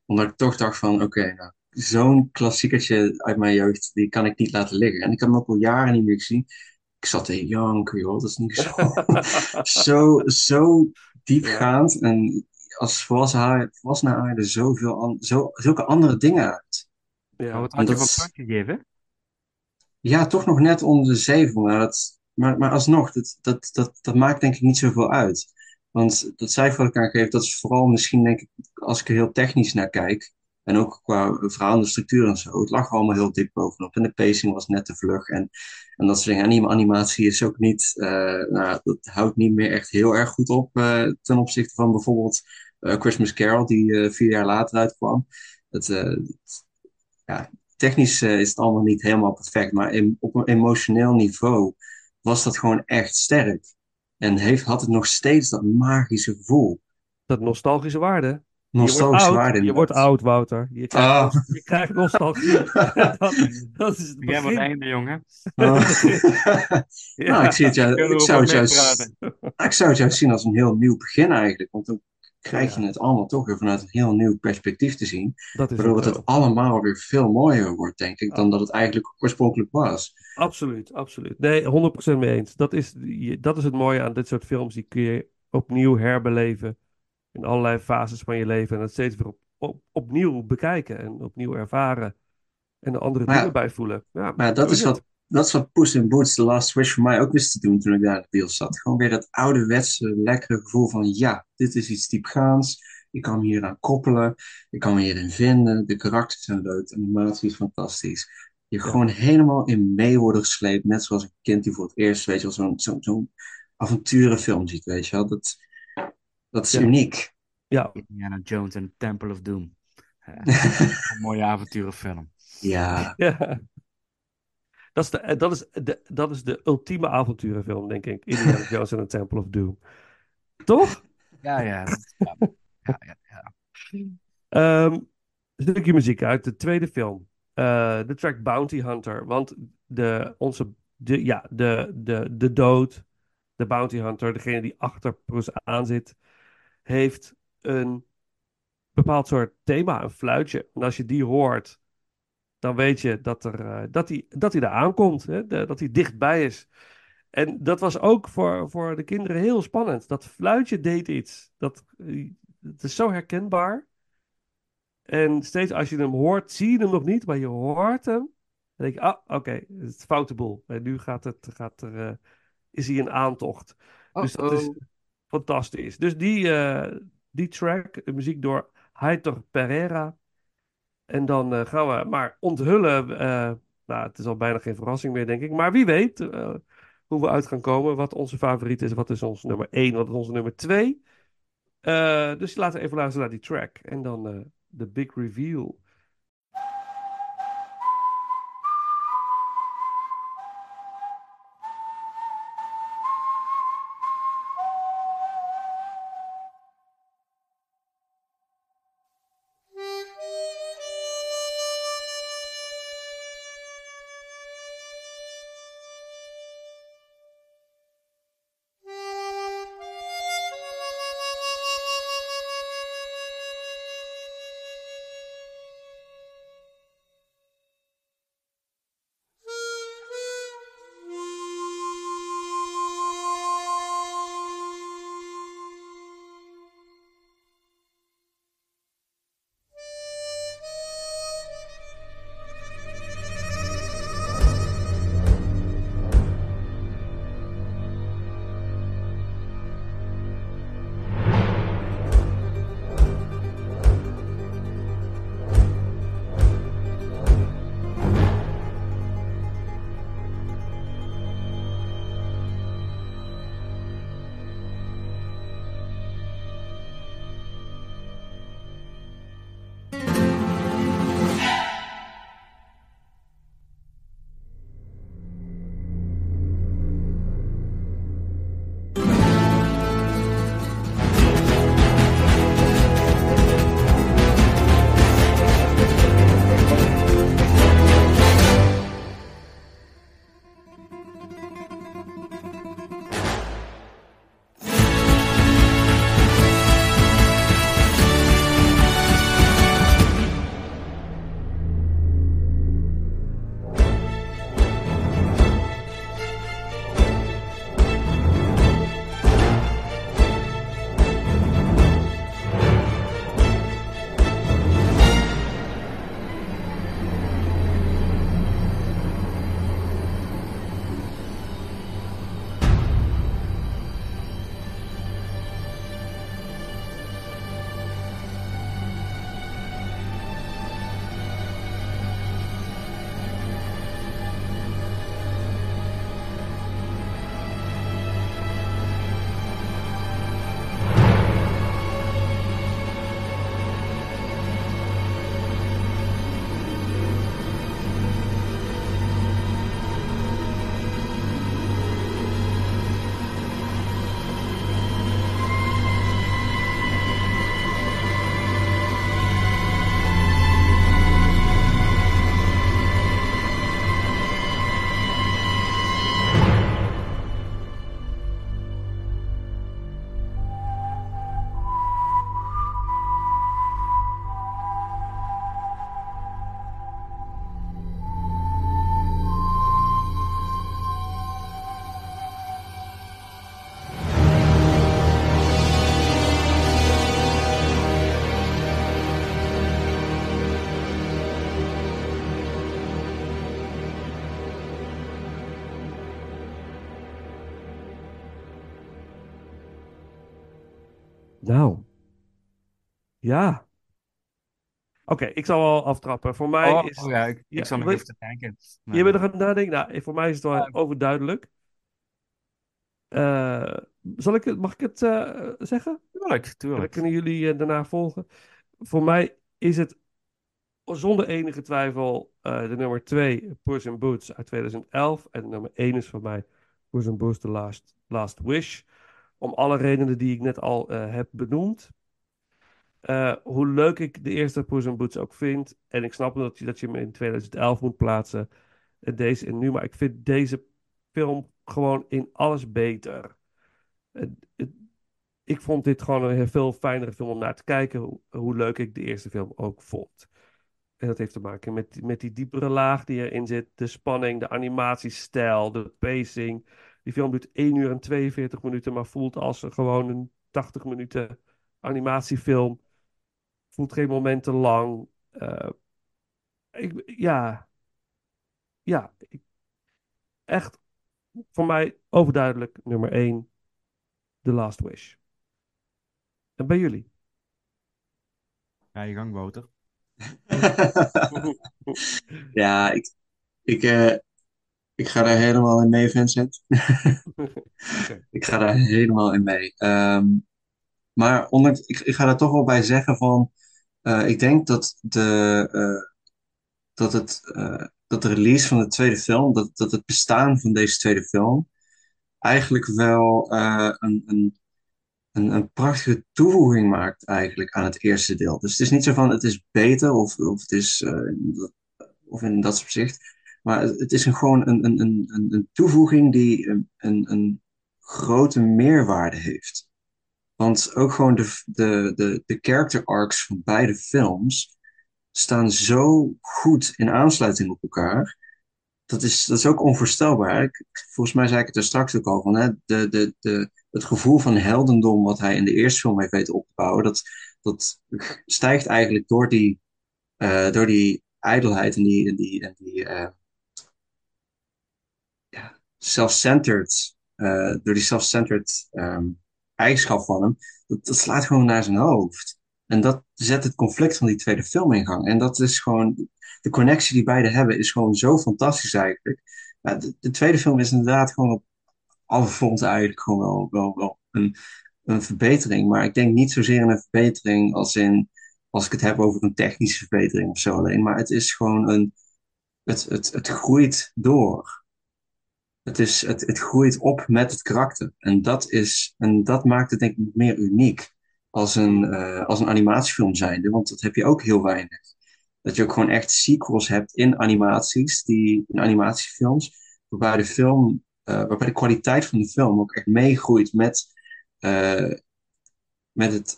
F: Omdat ik toch dacht van, oké, nou, zo'n klassiekertje uit mijn jeugd, die kan ik niet laten liggen. En ik heb hem ook al jaren niet meer gezien. Ik zat te janken, joh. Dat is niet zo, zo, zo diepgaand. En als volwassenen aarde zoveel an, zo, zulke andere dingen uit.
E: Ja, wat had je van punt gegeven?
F: Ja, toch nog net onder de zeven. Maar, dat, maar, maar alsnog, dat, dat, dat, dat maakt denk ik niet zoveel uit. Want dat cijfer wat ik aangeef, dat is vooral misschien denk ik, als ik er heel technisch naar kijk, en ook qua verhaal en structuur en zo, het lag allemaal heel dik bovenop. En de pacing was net te vlug. En, en dat soort dingen. En animatie is ook niet, uh, nou, dat houdt niet meer echt heel erg goed op uh, ten opzichte van bijvoorbeeld uh, Christmas Carol, die vier jaar later uitkwam. Het, ja, technisch is het allemaal niet helemaal perfect, maar op een emotioneel niveau was dat gewoon echt sterk. En heeft, had het nog steeds dat magische gevoel.
D: Dat nostalgische waarde.
F: Nostalgische waarde.
D: Je wordt oud, Wouter. Je krijgt, oh. je krijgt nostalgie. dat, dat, is het begin.
E: Jij wordt einde, jongen.
F: Oh. ja. Nou, ik, zie het jou, ik, zou het juist, ik zou het juist zien als een heel nieuw begin eigenlijk. Want dan krijg je het allemaal toch weer vanuit een heel nieuw perspectief te zien. waardoor het, het allemaal weer veel mooier wordt, denk ik, dan dat het eigenlijk oorspronkelijk was.
D: Absoluut, absoluut. Nee, 100% mee eens. Dat is, dat is het mooie aan dit soort films. Die kun je opnieuw herbeleven in allerlei fases van je leven. En het steeds weer op, opnieuw bekijken en opnieuw ervaren. En er andere dingen bij voelen. Ja,
F: maar dat is, wat, dat is wat Puss in Boots, The Last Wish, voor mij ook wist te doen toen ik daar in de bios zat. Gewoon weer dat ouderwetse, lekkere gevoel van ja, dit is iets diepgaands. Ik kan me hier aan koppelen. Ik kan me hierin vinden. De karakters zijn leuk. De animatie is fantastisch. Je gewoon helemaal in mee worden gesleept. Net zoals een kind die voor het eerst, weet je wel, zo'n zo'n zo'n avonturenfilm ziet, weet je wel. Dat, dat is uniek.
D: Ja.
E: Indiana Jones en Temple of Doom. een mooie avonturenfilm.
F: Ja.
D: ja. Dat is, de, dat, is de, dat is de ultieme avonturenfilm, denk ik. Indiana Jones en The Temple of Doom. Toch?
E: Ja, ja. ja. ja, ja, ja.
D: Um, een stukje muziek uit de tweede film. Uh, de track Bounty Hunter. Want de, onze, de, ja, de, de, de dood, de Bounty Hunter, degene die achter Bruce aan zit, heeft een bepaald soort thema, een fluitje. En als je die hoort, dan weet je dat, er, uh, dat, hij, dat hij aankomt, dat hij dichtbij is. En dat was ook voor, voor de kinderen heel spannend. Dat fluitje deed iets. Dat, het is zo herkenbaar. En steeds als je hem hoort, zie je hem nog niet, maar je hoort hem. Dan denk je, ah, oké, het is foute boel. En nu gaat het, gaat er, uh, is hij een aantocht. Dus dat is fantastisch. Dus die, uh, die track, muziek door Heitor Pereira. En dan uh, gaan we maar onthullen. nou, het is al bijna geen verrassing meer, denk ik. Maar wie weet hoe we uit gaan komen. Wat onze favoriet is. Wat is ons nummer 1, wat is onze nummer 2. dus laten we even luisteren naar die track. En dan the big reveal. Nou. Ja. Oké, ik zal wel aftrappen. Voor mij
E: Oh,
D: is...
E: oh ja, ik, ik zal nog even te denken.
D: Je bent nog aan het nadenken? Nou, voor mij is het wel
E: Ja.
D: overduidelijk. Eh, zal ik het, mag ik het eh, zeggen?
E: Tuurlijk,
D: Dan
E: tuurlijk.
D: kunnen jullie eh, daarna volgen. Voor mij is het zonder enige twijfel eh, de nummer 2, Puss in Boots uit 2011. En de nummer 1 is voor mij Puss in Boots The Last, Last Wish. Om alle redenen die ik net al eh, heb benoemd. Eh, hoe leuk ik de eerste Puss Boots ook vind. En ik snap dat je, dat je hem in 2011 moet plaatsen. En deze en nu. Maar ik vind deze film gewoon in alles beter. Ik vond dit gewoon een veel fijnere film om naar te kijken. Hoe, hoe leuk ik de eerste film ook vond. En dat heeft te maken met, met die diepere laag die erin zit. De spanning, de animatiestijl, de pacing. Die film duurt 1 uur en 42 minuten, maar voelt als een gewoon een 80 minuten animatiefilm. Voelt geen moment te lang. Eh, ik, ja. Ja. ik- echt voor mij overduidelijk nummer 1. The Last Wish. En bij jullie?
E: Ga je gang, Wouter.
F: Ja, ik, ik, eh, ik ga daar helemaal in mee, Vincent. Ik ga daar helemaal in mee. Ehm, maar ondanks, ik, ik ga daar toch wel bij zeggen van, eh, ik denk dat de, eh, dat het, eh, dat de release van de tweede film, dat, dat het bestaan van deze tweede film, eigenlijk wel een, een, een, een prachtige toevoeging maakt eigenlijk aan het eerste deel. Dus het is niet zo van het is beter of, of het is of in dat opzicht. Maar het is een, gewoon een, een, een, een toevoeging die een, een, grote meerwaarde heeft. Want ook gewoon de, de, de, de character arcs van beide films staan zo goed in aansluiting op elkaar. Dat is, dat is ook onvoorstelbaar. Volgens mij zei ik het er straks ook al van. Hè? De, de, de, het gevoel van heldendom wat hij in de eerste film heeft weten op te bouwen, dat, dat stijgt eigenlijk door die, eh, door die ijdelheid en die, en die, en die eh, self-centered, eh, door die self-centered ehm, eigenschap van hem, dat, dat slaat gewoon naar zijn hoofd. En dat zet het conflict van die tweede film in gang. En dat is gewoon, de connectie die beide hebben is gewoon zo fantastisch eigenlijk. De tweede film is inderdaad gewoon op alle fronten eigenlijk gewoon wel, wel, wel een, een verbetering. Maar ik denk niet zozeer een verbetering als in, als ik het heb over een technische verbetering of zo alleen. Maar het is gewoon een, het, het, het groeit door. Het, is, het, het groeit op met het karakter. En dat, is, en dat maakt het denk ik meer uniek als een, eh, als een animatiefilm zijnde. Want dat heb je ook heel weinig. Dat je ook gewoon echt sequels hebt in animaties, die, in animatiefilms, waarbij de film, eh, waarbij de kwaliteit van de film ook echt meegroeit met, eh, met, het,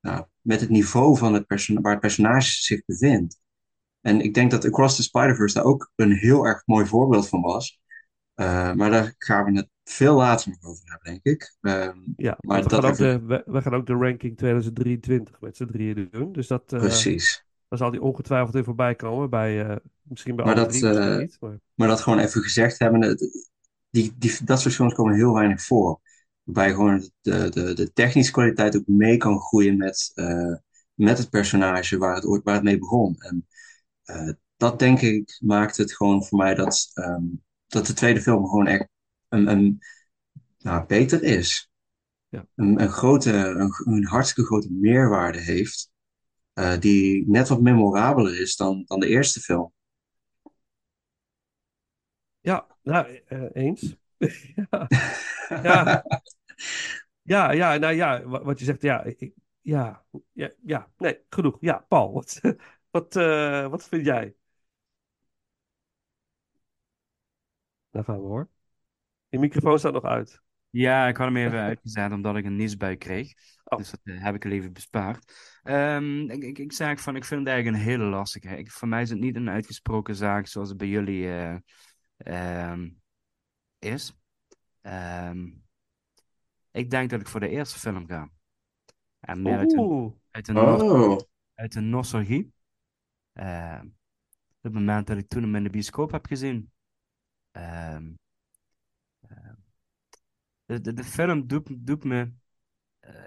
F: nou, met het niveau van het waar het personage zich bevindt. En ik denk dat Across the Spider-Verse daar ook een heel erg mooi voorbeeld van was. Uh, maar daar gaan we het veel later nog over hebben, denk ik. Um,
D: Ja,
F: maar
D: we,
F: dat
D: gaan
F: even-
D: de, we, we gaan ook de ranking 2023 met z'n drieën doen. Dus dat, eh,
F: Precies.
D: dan zal die ongetwijfeld weer voorbij komen. Bij, eh, misschien bij
F: Maar dat,
D: drie,
F: eh,
D: niet. Maar...
F: Maar dat gewoon even gezegd hebben, die, die, dat soort films komen heel weinig voor. Waarbij gewoon de, de, de technische kwaliteit ook mee kan groeien met, eh, met het personage waar het, waar het mee begon. En eh, dat denk ik maakt het gewoon voor mij dat, ehm, dat de tweede film gewoon echt een, een, nou, beter is.
D: Ja.
F: Een, een, grote, een, een hartstikke grote meerwaarde heeft. eh, die net wat memorabeler is dan, dan de eerste film.
D: Ja, nou, eh, eens. ja. Ja. ja, ja, nou ja, wa- wat je zegt, ja, ik, ja, ja, ja, nee, genoeg. Ja, Paul, wat, wat, eh, wat vind jij? Daar gaan we hoor. Je microfoon staat nog uit.
E: Ja, ik had hem even uitgezet omdat ik een niesbui kreeg.
D: Oh.
E: Dus dat eh, heb ik er even bespaard. Ehm, ik, ik, ik zeg van, ik vind het eigenlijk een hele lastige. Ik, voor mij is het niet een uitgesproken zaak zoals het bij jullie eh, ehm, is. Ehm, ik denk dat ik voor de eerste film ga. En meer uit een, uit een,
F: Oh,
E: uit een nostalgie. Ehm, op het moment dat ik toen hem in de bioscoop heb gezien. Ehm, ehm, de, de, film doet, doet me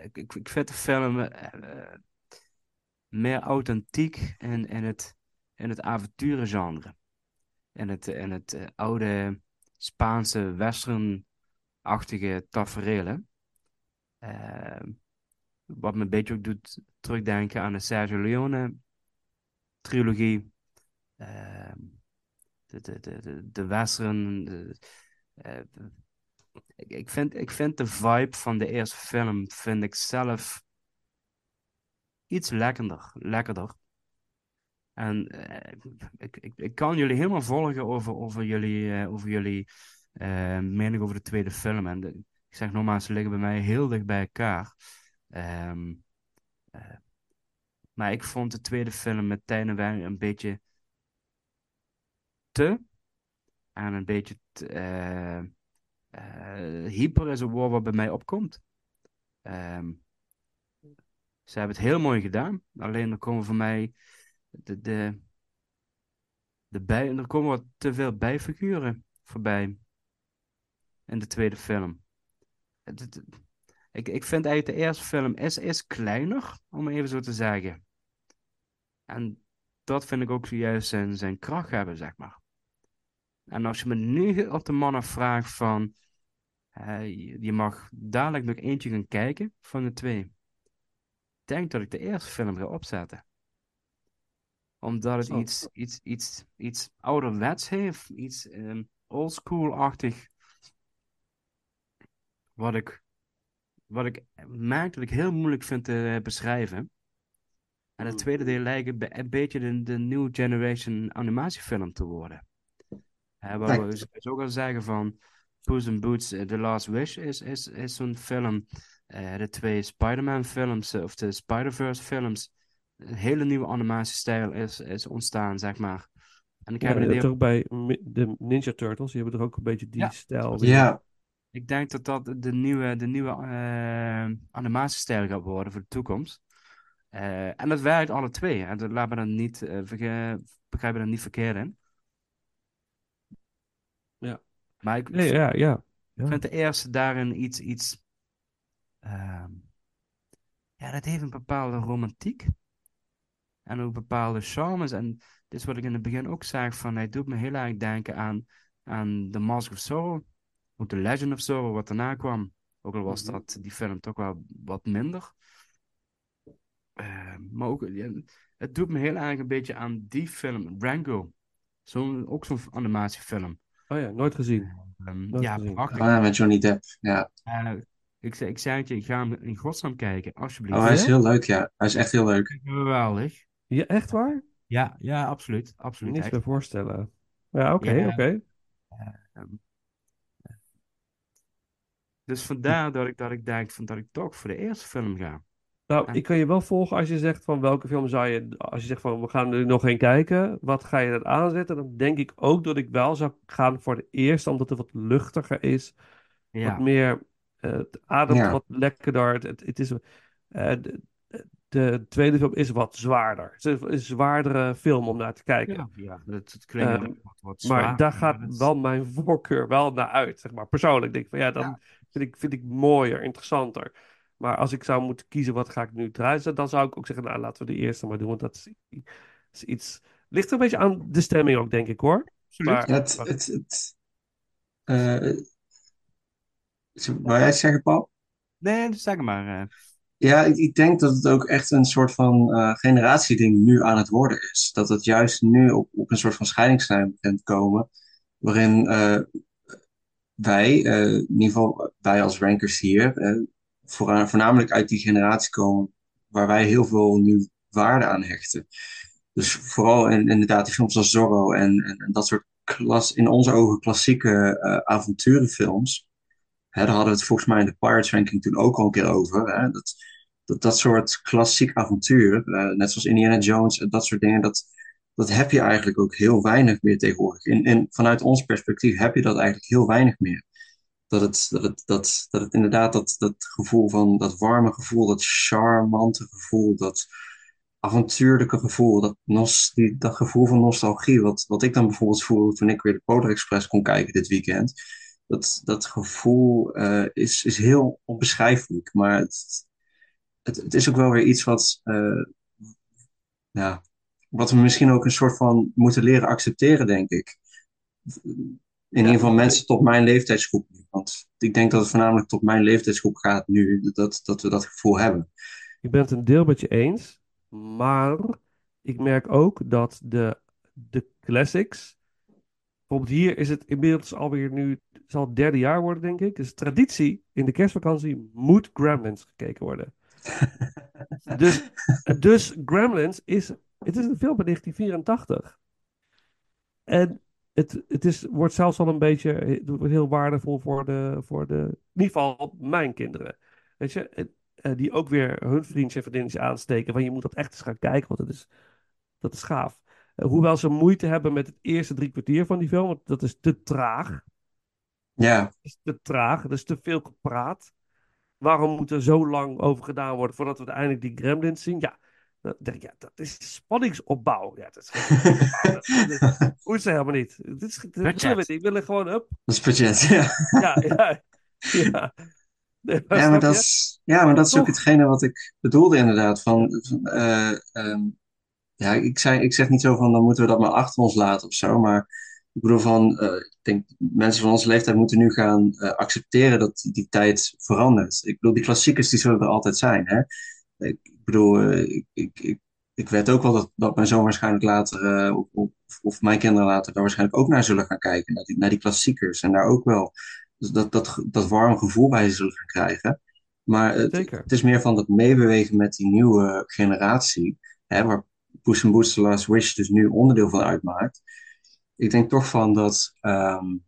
E: ik, ik, ik vind de film meer authentiek in, in het, in het avonturengenre. En het, en het oude Spaanse westernachtige tafereelen. wat me een beetje ook doet terugdenken aan de Sergio Leone trilogie. Ehm, de, de, de, de western. Eh, ik, ik, vind, ik vind de vibe van de eerste film vind ik zelf iets lekkerder. lekkerder. En uh, ik, ik, ik kan jullie helemaal volgen over, over jullie, uh, over jullie mening over de tweede film. En de, ik zeg nogmaals, ze liggen bij mij heel dicht bij elkaar. Um, maar ik vond de tweede film met Tijn en een beetje te. En een beetje te, uh, uh, hyper is een woord wat bij mij opkomt. Um, ze hebben het heel mooi gedaan. Alleen er komen voor mij de, de, de bij, er komen wat te veel bijfiguren voorbij. In de tweede film. ik, ik vind eigenlijk de eerste film is, is kleiner, om even zo te zeggen. En dat vind ik ook zojuist zijn, zijn kracht hebben, zeg maar. En als je me nu op de mannen vraagt van, uh, je mag dadelijk nog eentje gaan kijken van de twee. Ik denk dat ik de eerste film ga opzetten. Omdat het iets, iets, iets, iets ouderwets heeft, iets um, oldschool-achtig. Wat ik, wat ik merk dat ik heel moeilijk vind te beschrijven. En het tweede deel lijkt een beetje de, de New Generation animatiefilm te worden. Uh, waar we dus ook al zeggen van Puss in Boots, uh, The Last Wish is, is, is zo'n film. Uh, de twee Spider-Man films, of de Spider-Verse films. Een hele nieuwe animatiestijl is, is ontstaan, zeg maar.
D: En ik heb ja, ook bij de Ninja Turtles, die hebben er ook een beetje die stijl.
F: Ja.
E: Ik denk dat dat de nieuwe, de nieuwe animatiestijl gaat worden voor de toekomst. Uh, en dat werkt alle twee. En dat laat me dan niet, uh, begrijp me dan niet verkeerd in.
D: Ja.
E: Maar ik
D: nee, ja, ja,
E: ja. vind de eerste daarin iets, iets uh, ja, dat heeft een bepaalde romantiek. En ook bepaalde charmes. En dit is wat ik in het begin ook zei, van hij doet me heel erg denken aan, aan The Mask of Sorrow. Ook The Legend of Sorrow, wat daarna kwam. Ook al was mhm. dat die film toch wel wat minder. Uh, maar ook, het doet me heel erg een beetje aan die film, Rango. Zo, ook zo'n animatiefilm.
D: Oh ja, nooit gezien.
E: Um, ja,
F: gezien. prachtig. Ah, met Johnny Depp, ja.
E: Uh, ik, ik zei het je, ik ga hem in godsnaam kijken, alsjeblieft.
F: Oh, hij is heel leuk, ja. Hij is echt heel leuk.
E: Geweldig.
D: Ja, echt waar?
E: Ja, ja, absoluut. absoluut
D: Niks me voorstellen. Ja, oké, okay, oké. Okay. Um,
E: dus vandaar dat ik, dat ik denk van, dat ik toch voor de eerste film ga.
D: Nou, ik kan je wel volgen als je zegt van welke film zou je, als je zegt van we gaan er nog een kijken, wat ga je dan aanzetten? Dan denk ik ook dat ik wel zou gaan voor de eerste, omdat het wat luchtiger is. Ja. Wat meer, uh, het ademt wat lekkerder. Het, het, is, uh, de, de, tweede film is wat zwaarder. Het is een zwaardere film om naar te kijken.
E: Ja, ja het, het klinkt uh, wat, wat
D: zwaar, Maar daar gaat wel mijn voorkeur wel naar uit, zeg maar. Persoonlijk denk ik van ja, dan ja. Vind, ik, vind ik mooier, interessanter. Maar als ik zou moeten kiezen wat ga ik nu draaien, dan zou ik ook zeggen, nou laten we de eerste maar doen. Want dat is, is iets. Ligt er een beetje aan de stemming ook, denk ik hoor.
F: Maar, het, het, het, uh, jij zeggen, Paul?
E: Nee, zeg maar. Uh.
F: Ja, ik, ik, denk dat het ook echt een soort van uh, generatieding nu aan het worden is. Dat het juist nu op, op een soort van scheidingslijn begint komen. Waarin wij, in ieder geval wij als rankers hier, voornamelijk uit die generatie komen waar wij heel veel nu waarde aan hechten. Dus vooral in, inderdaad die films als Zorro en, en, dat soort klas, in onze ogen klassieke uh, avonturenfilms. Hè, daar hadden we het volgens mij in de Pirates Ranking toen ook al een keer over. Hè, dat, dat, dat soort klassiek avontuur, uh, net zoals Indiana Jones en dat soort dingen, dat, dat heb je eigenlijk ook heel weinig meer tegenwoordig. In, in, vanuit ons perspectief heb je dat eigenlijk heel weinig meer dat het, dat dat, dat het inderdaad dat, dat gevoel van, dat warme gevoel, dat charmante gevoel, dat avontuurlijke gevoel, dat, nos, die, dat gevoel van nostalgie, wat, wat ik dan bijvoorbeeld voelde toen ik weer de Polar Express kon kijken dit weekend. Dat, dat gevoel uh, is, is heel onbeschrijfelijk, maar het, het, is ook wel weer iets wat, uh, ja, wat we misschien ook een soort van moeten leren accepteren, denk ik. In ieder geval mensen tot mijn leeftijdsgroep. Want ik denk dat het voornamelijk tot mijn leeftijdsgroep gaat nu, dat, dat we dat gevoel hebben.
D: Ik ben het een deel met je eens, maar ik merk ook dat de, de classics, bijvoorbeeld hier is het inmiddels alweer nu, het zal het derde jaar worden denk ik, dus traditie, in de kerstvakantie moet Gremlins gekeken worden. dus, dus Gremlins is, het is een film van 1984. En het, het is, wordt zelfs al een beetje heel waardevol voor de, voor de, in ieder geval mijn kinderen. Weet je, eh, die ook weer hun vriendjes en vriendinnetjes aansteken van je moet dat echt eens gaan kijken, want dat is, dat is gaaf. Uh, hoewel ze moeite hebben met het eerste drie kwartier van die film, want dat is te traag.
F: Ja.
D: Dat is te traag, dat is te veel gepraat. Waarom moet er zo lang over gedaan worden voordat we uiteindelijk die gremlins zien? Ja, dat, ja, dat is spanningsopbouw. Ja, dat is geen Hoe is het helemaal niet? Dit is, dit ik wil er gewoon up.
F: Dat is budget, ja.
D: Ja, ja. ja.
F: ja, maar dat is, ja, maar dat is ook hetgene wat ik bedoelde inderdaad. Van, uh, um, ja, ik, zei, ik zeg niet zo van dan moeten we dat maar achter ons laten of zo. Maar ik bedoel van, uh, ik denk mensen van onze leeftijd moeten nu gaan uh, accepteren dat die tijd verandert. Ik bedoel, die klassiekers die zullen er altijd zijn. Hè? Ik, bedoel, ik, ik, ik, ik weet ook wel dat, dat mijn zoon waarschijnlijk later, of, of, of, mijn kinderen later daar waarschijnlijk ook naar zullen gaan kijken. Naar die, naar die klassiekers. En daar ook wel dus dat, dat, dat warm gevoel bij ze zullen gaan krijgen. Maar het, het, is meer van dat meebewegen met die nieuwe generatie, hè, waar Puss in Boots The Last Wish dus nu onderdeel van uitmaakt. Ik denk toch van dat, um,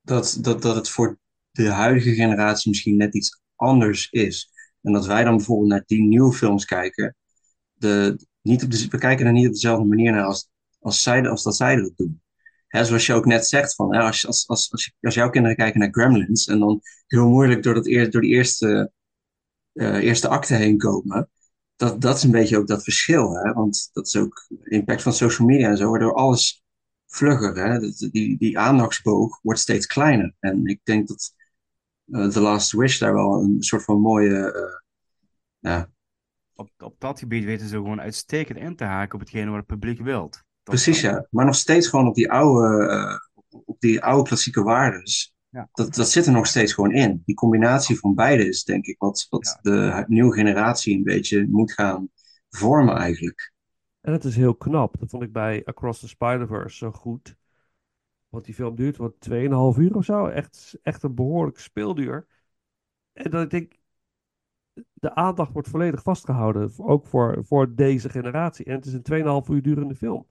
F: dat, dat, dat het voor de huidige generatie misschien net iets anders is. En dat wij dan bijvoorbeeld naar die nieuwe films kijken. De, niet we kijken er niet op dezelfde manier naar als, als, zij, als dat zij dat doen hè, zoals je ook net zegt, van, als, als, als, als, jouw kinderen kijken naar Gremlins en dan heel moeilijk door, dat eer, door die eerste, uh, eerste acte heen komen, dat, dat is een beetje ook dat verschil. Hè? Want dat is ook impact van social media en zo, waardoor alles vlugger, hè? Die, die aandachtsboog wordt steeds kleiner. En ik denk dat The Last Wish daar wel een soort van mooie. Uh, ja.
E: op, op dat gebied weten ze gewoon uitstekend in te haken op hetgene wat het publiek wilt.
F: Precies, ja. Maar nog steeds gewoon op die oude, uh, op die oude klassieke waardes. Ja. Dat, dat zit er nog steeds gewoon in. Die combinatie van beide is denk ik wat, wat ja. de nieuwe generatie een beetje moet gaan vormen eigenlijk.
D: En het is heel knap. Dat vond ik bij Across the Spider-Verse zo goed. Want die film duurt wat 2,5 uur of zo. Echt, echt een behoorlijk speelduur. En dat ik denk, de aandacht wordt volledig vastgehouden. Ook voor, voor deze generatie. En het is een 2,5 uur durende film.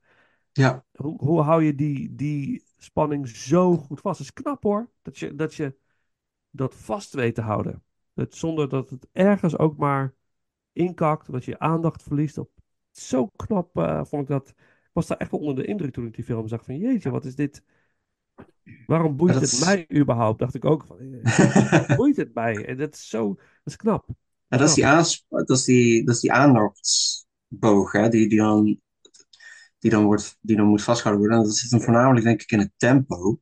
F: Ja.
D: Hoe, hoe hou je die, die spanning zo goed vast? Het is knap hoor, dat je dat, je dat vast weet te houden. Dat, zonder dat het ergens ook maar inkakt, dat je aandacht verliest. Op, zo knap uh, vond ik dat. Ik was daar echt wel onder de indruk toen ik die film zag. Van jeetje, wat is dit? Waarom boeit het mij überhaupt? Dacht ik ook van. Eh, boeit het mij? En dat is zo, dat is knap.
F: Ja, dat, is die dat, is die, dat is die aandachtsboog, hè, die, die dan die dan, wordt, die dan moet vastgehouden worden. En dat zit hem voornamelijk, denk ik, in het tempo.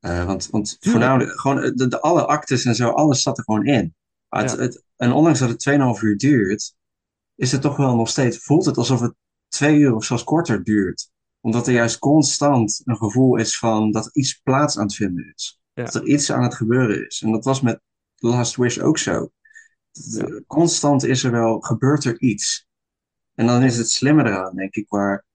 F: Uh, want want voornamelijk, gewoon de, de, alle actes en zo, alles zat er gewoon in. Het, het, en ondanks dat het 2,5 uur duurt, is het toch wel nog steeds, voelt het alsof het twee uur of zelfs korter duurt. Omdat er juist constant een gevoel is van dat er iets plaats aan het vinden is. Ja. Dat er iets aan het gebeuren is. En dat was met The Last Wish ook zo. Ja. Constant is er wel, gebeurt er iets. En dan is het slimmer eraan, denk ik, waar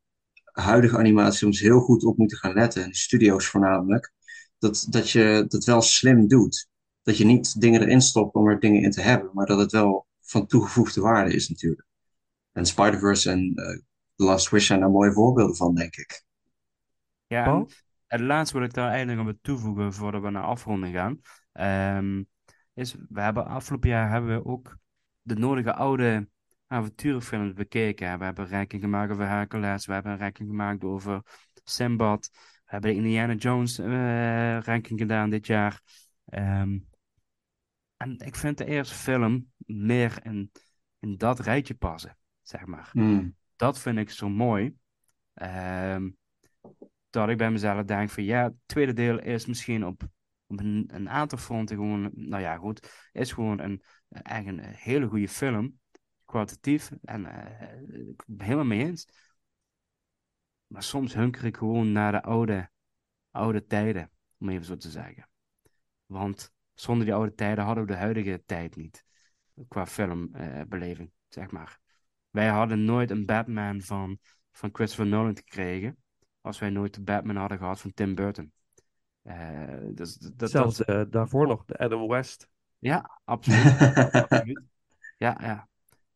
F: huidige animatiefilms heel goed op moeten gaan letten, en studio's voornamelijk, dat, dat je dat wel slim doet. Dat je niet dingen erin stopt om er dingen in te hebben, maar dat het wel van toegevoegde waarde is natuurlijk. En Spider-Verse en uh, The Last Wish zijn daar mooie voorbeelden van, denk ik.
E: Ja, en het laatste wat ik daar eigenlijk aan toevoegen voordat we naar afronden gaan, um, is we hebben afgelopen jaar hebben we ook de nodige oude avonturenfilms bekeken. We hebben een ranking gemaakt over Hercules. We hebben een ranking gemaakt over Simbad. We hebben de Indiana Jones uh, ranking gedaan dit jaar. Um, en ik vind de eerste film meer in, in dat rijtje passen, zeg maar.
F: Mm.
E: Dat vind ik zo mooi. Um, dat ik bij mezelf denk van ja, het tweede deel is misschien op op een, aantal fronten gewoon, nou ja, goed, is gewoon een, echt hele goede film. Kwalitatief en uh, helemaal mee eens. Maar soms hunker ik gewoon naar de oude, oude tijden, om even zo te zeggen. Want zonder die oude tijden hadden we de huidige tijd niet. Qua filmbeleving, zeg maar. Wij hadden nooit een Batman van, van Christopher Nolan gekregen. Als wij nooit de Batman hadden gehad van Tim Burton. Uh, dus, dat,
D: Zelfs uh, daarvoor nog, de Adam West.
E: Ja, absoluut. absoluut. Ja, ja.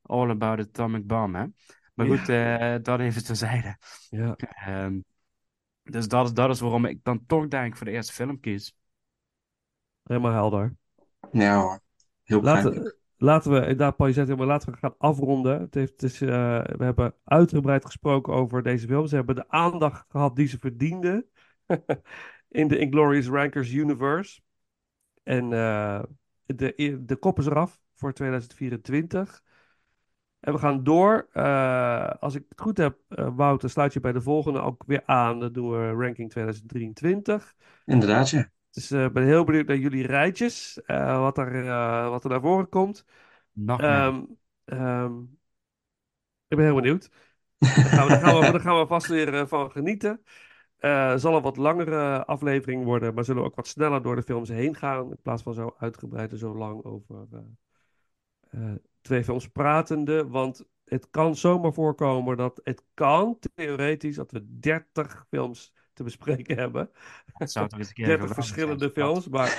E: All about atomic bomb, hè. Maar goed, ja. uh, dat even terzijde.
D: Ja.
E: Um, dus dat is, dat is waarom ik dan toch denk voor de eerste film kies.
D: Helemaal helder.
F: Ja hoor. Heel
D: laten, laten we, inderdaad, Paul, je zegt helemaal, laten we gaan afronden. Het heeft, uh, we hebben uitgebreid gesproken over deze film. Ze hebben de aandacht gehad die ze verdienden in de Inglorious Rankers universe. En uh, de, de kop is eraf voor 2024. En we gaan door. Als ik het goed heb, Wouter, sluit je bij de volgende ook weer aan. Dat doen we ranking 2023.
F: Inderdaad, ja.
D: Dus ik uh, ben heel benieuwd naar jullie rijtjes. wat, er, wat er naar voren komt. Um, um, ik ben heel benieuwd. Daar gaan we, daar gaan we, daar gaan we vast weer van genieten. Uh, zal een wat langere aflevering worden, maar zullen we ook wat sneller door de films heen gaan. In plaats van zo uitgebreid en zo lang over uh, uh, twee films pratende. Want het kan zomaar voorkomen dat het kan, theoretisch, dat we 30 films te bespreken hebben.
E: Dat zou toch eens een keer
D: 30 verschillende films, maar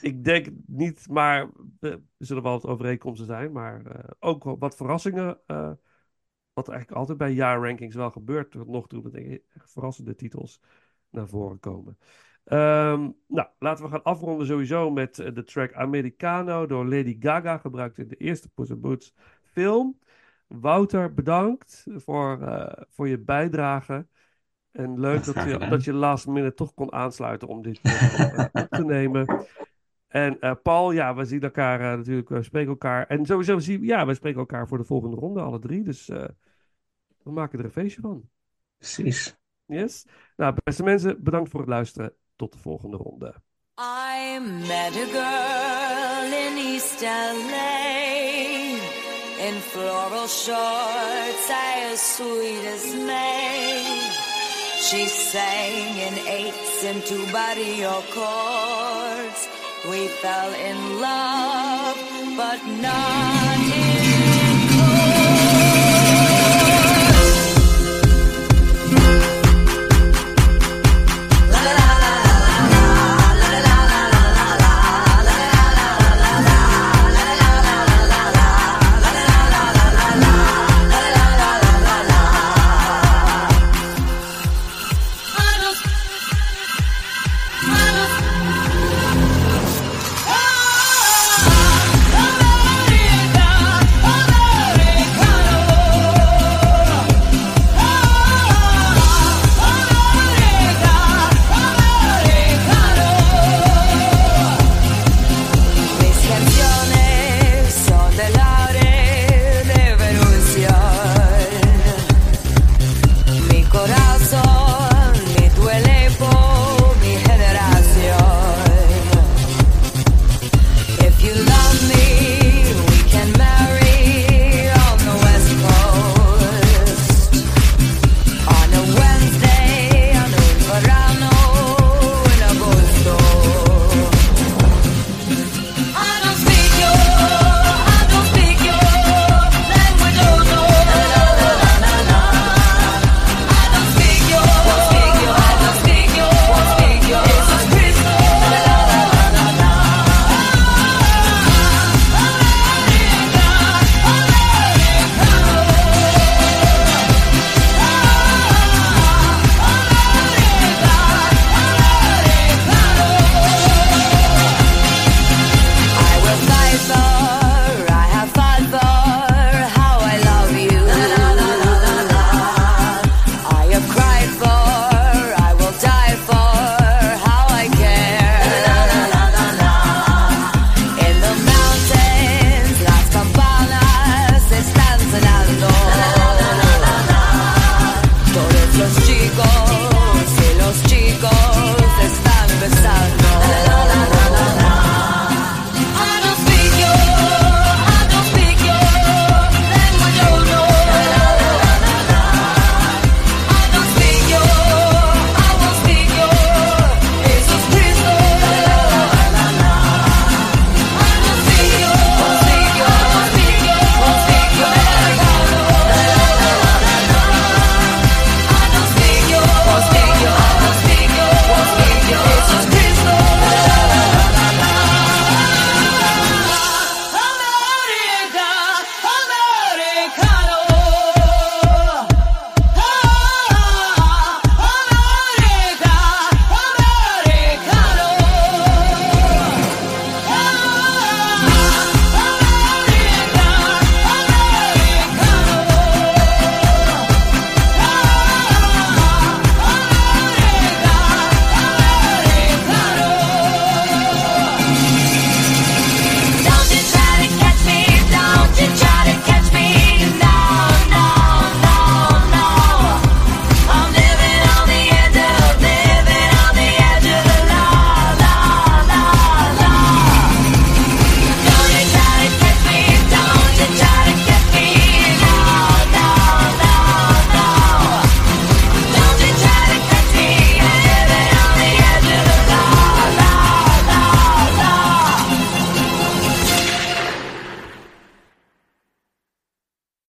D: ik denk niet, maar er zullen wel wat overeenkomsten zijn, maar ook wat verrassingen wat eigenlijk altijd bij jaarrankings wel gebeurt tot nog toe. Dat echt verrassende titels naar voren komen. Um, nou, laten we gaan afronden sowieso met de track Americano door Lady Gaga. Gebruikt in de eerste Puss in Boots film. Wouter, bedankt voor, uh, voor je bijdrage. En leuk dat je, dat je last minute toch kon aansluiten om dit uh, op te nemen. En uh, Paul, ja, we zien elkaar natuurlijk, we spreken elkaar. En sowieso zien ja, we spreken elkaar voor de volgende ronde, alle drie. Dus we maken er een feestje van.
F: Precies.
D: Yes. Nou, beste mensen, bedankt voor het luisteren. Tot de volgende ronde.
G: I met a girl in East LA In floral shorts, as sweet as May She sang in eights and two barrio chords We fell in love, but not in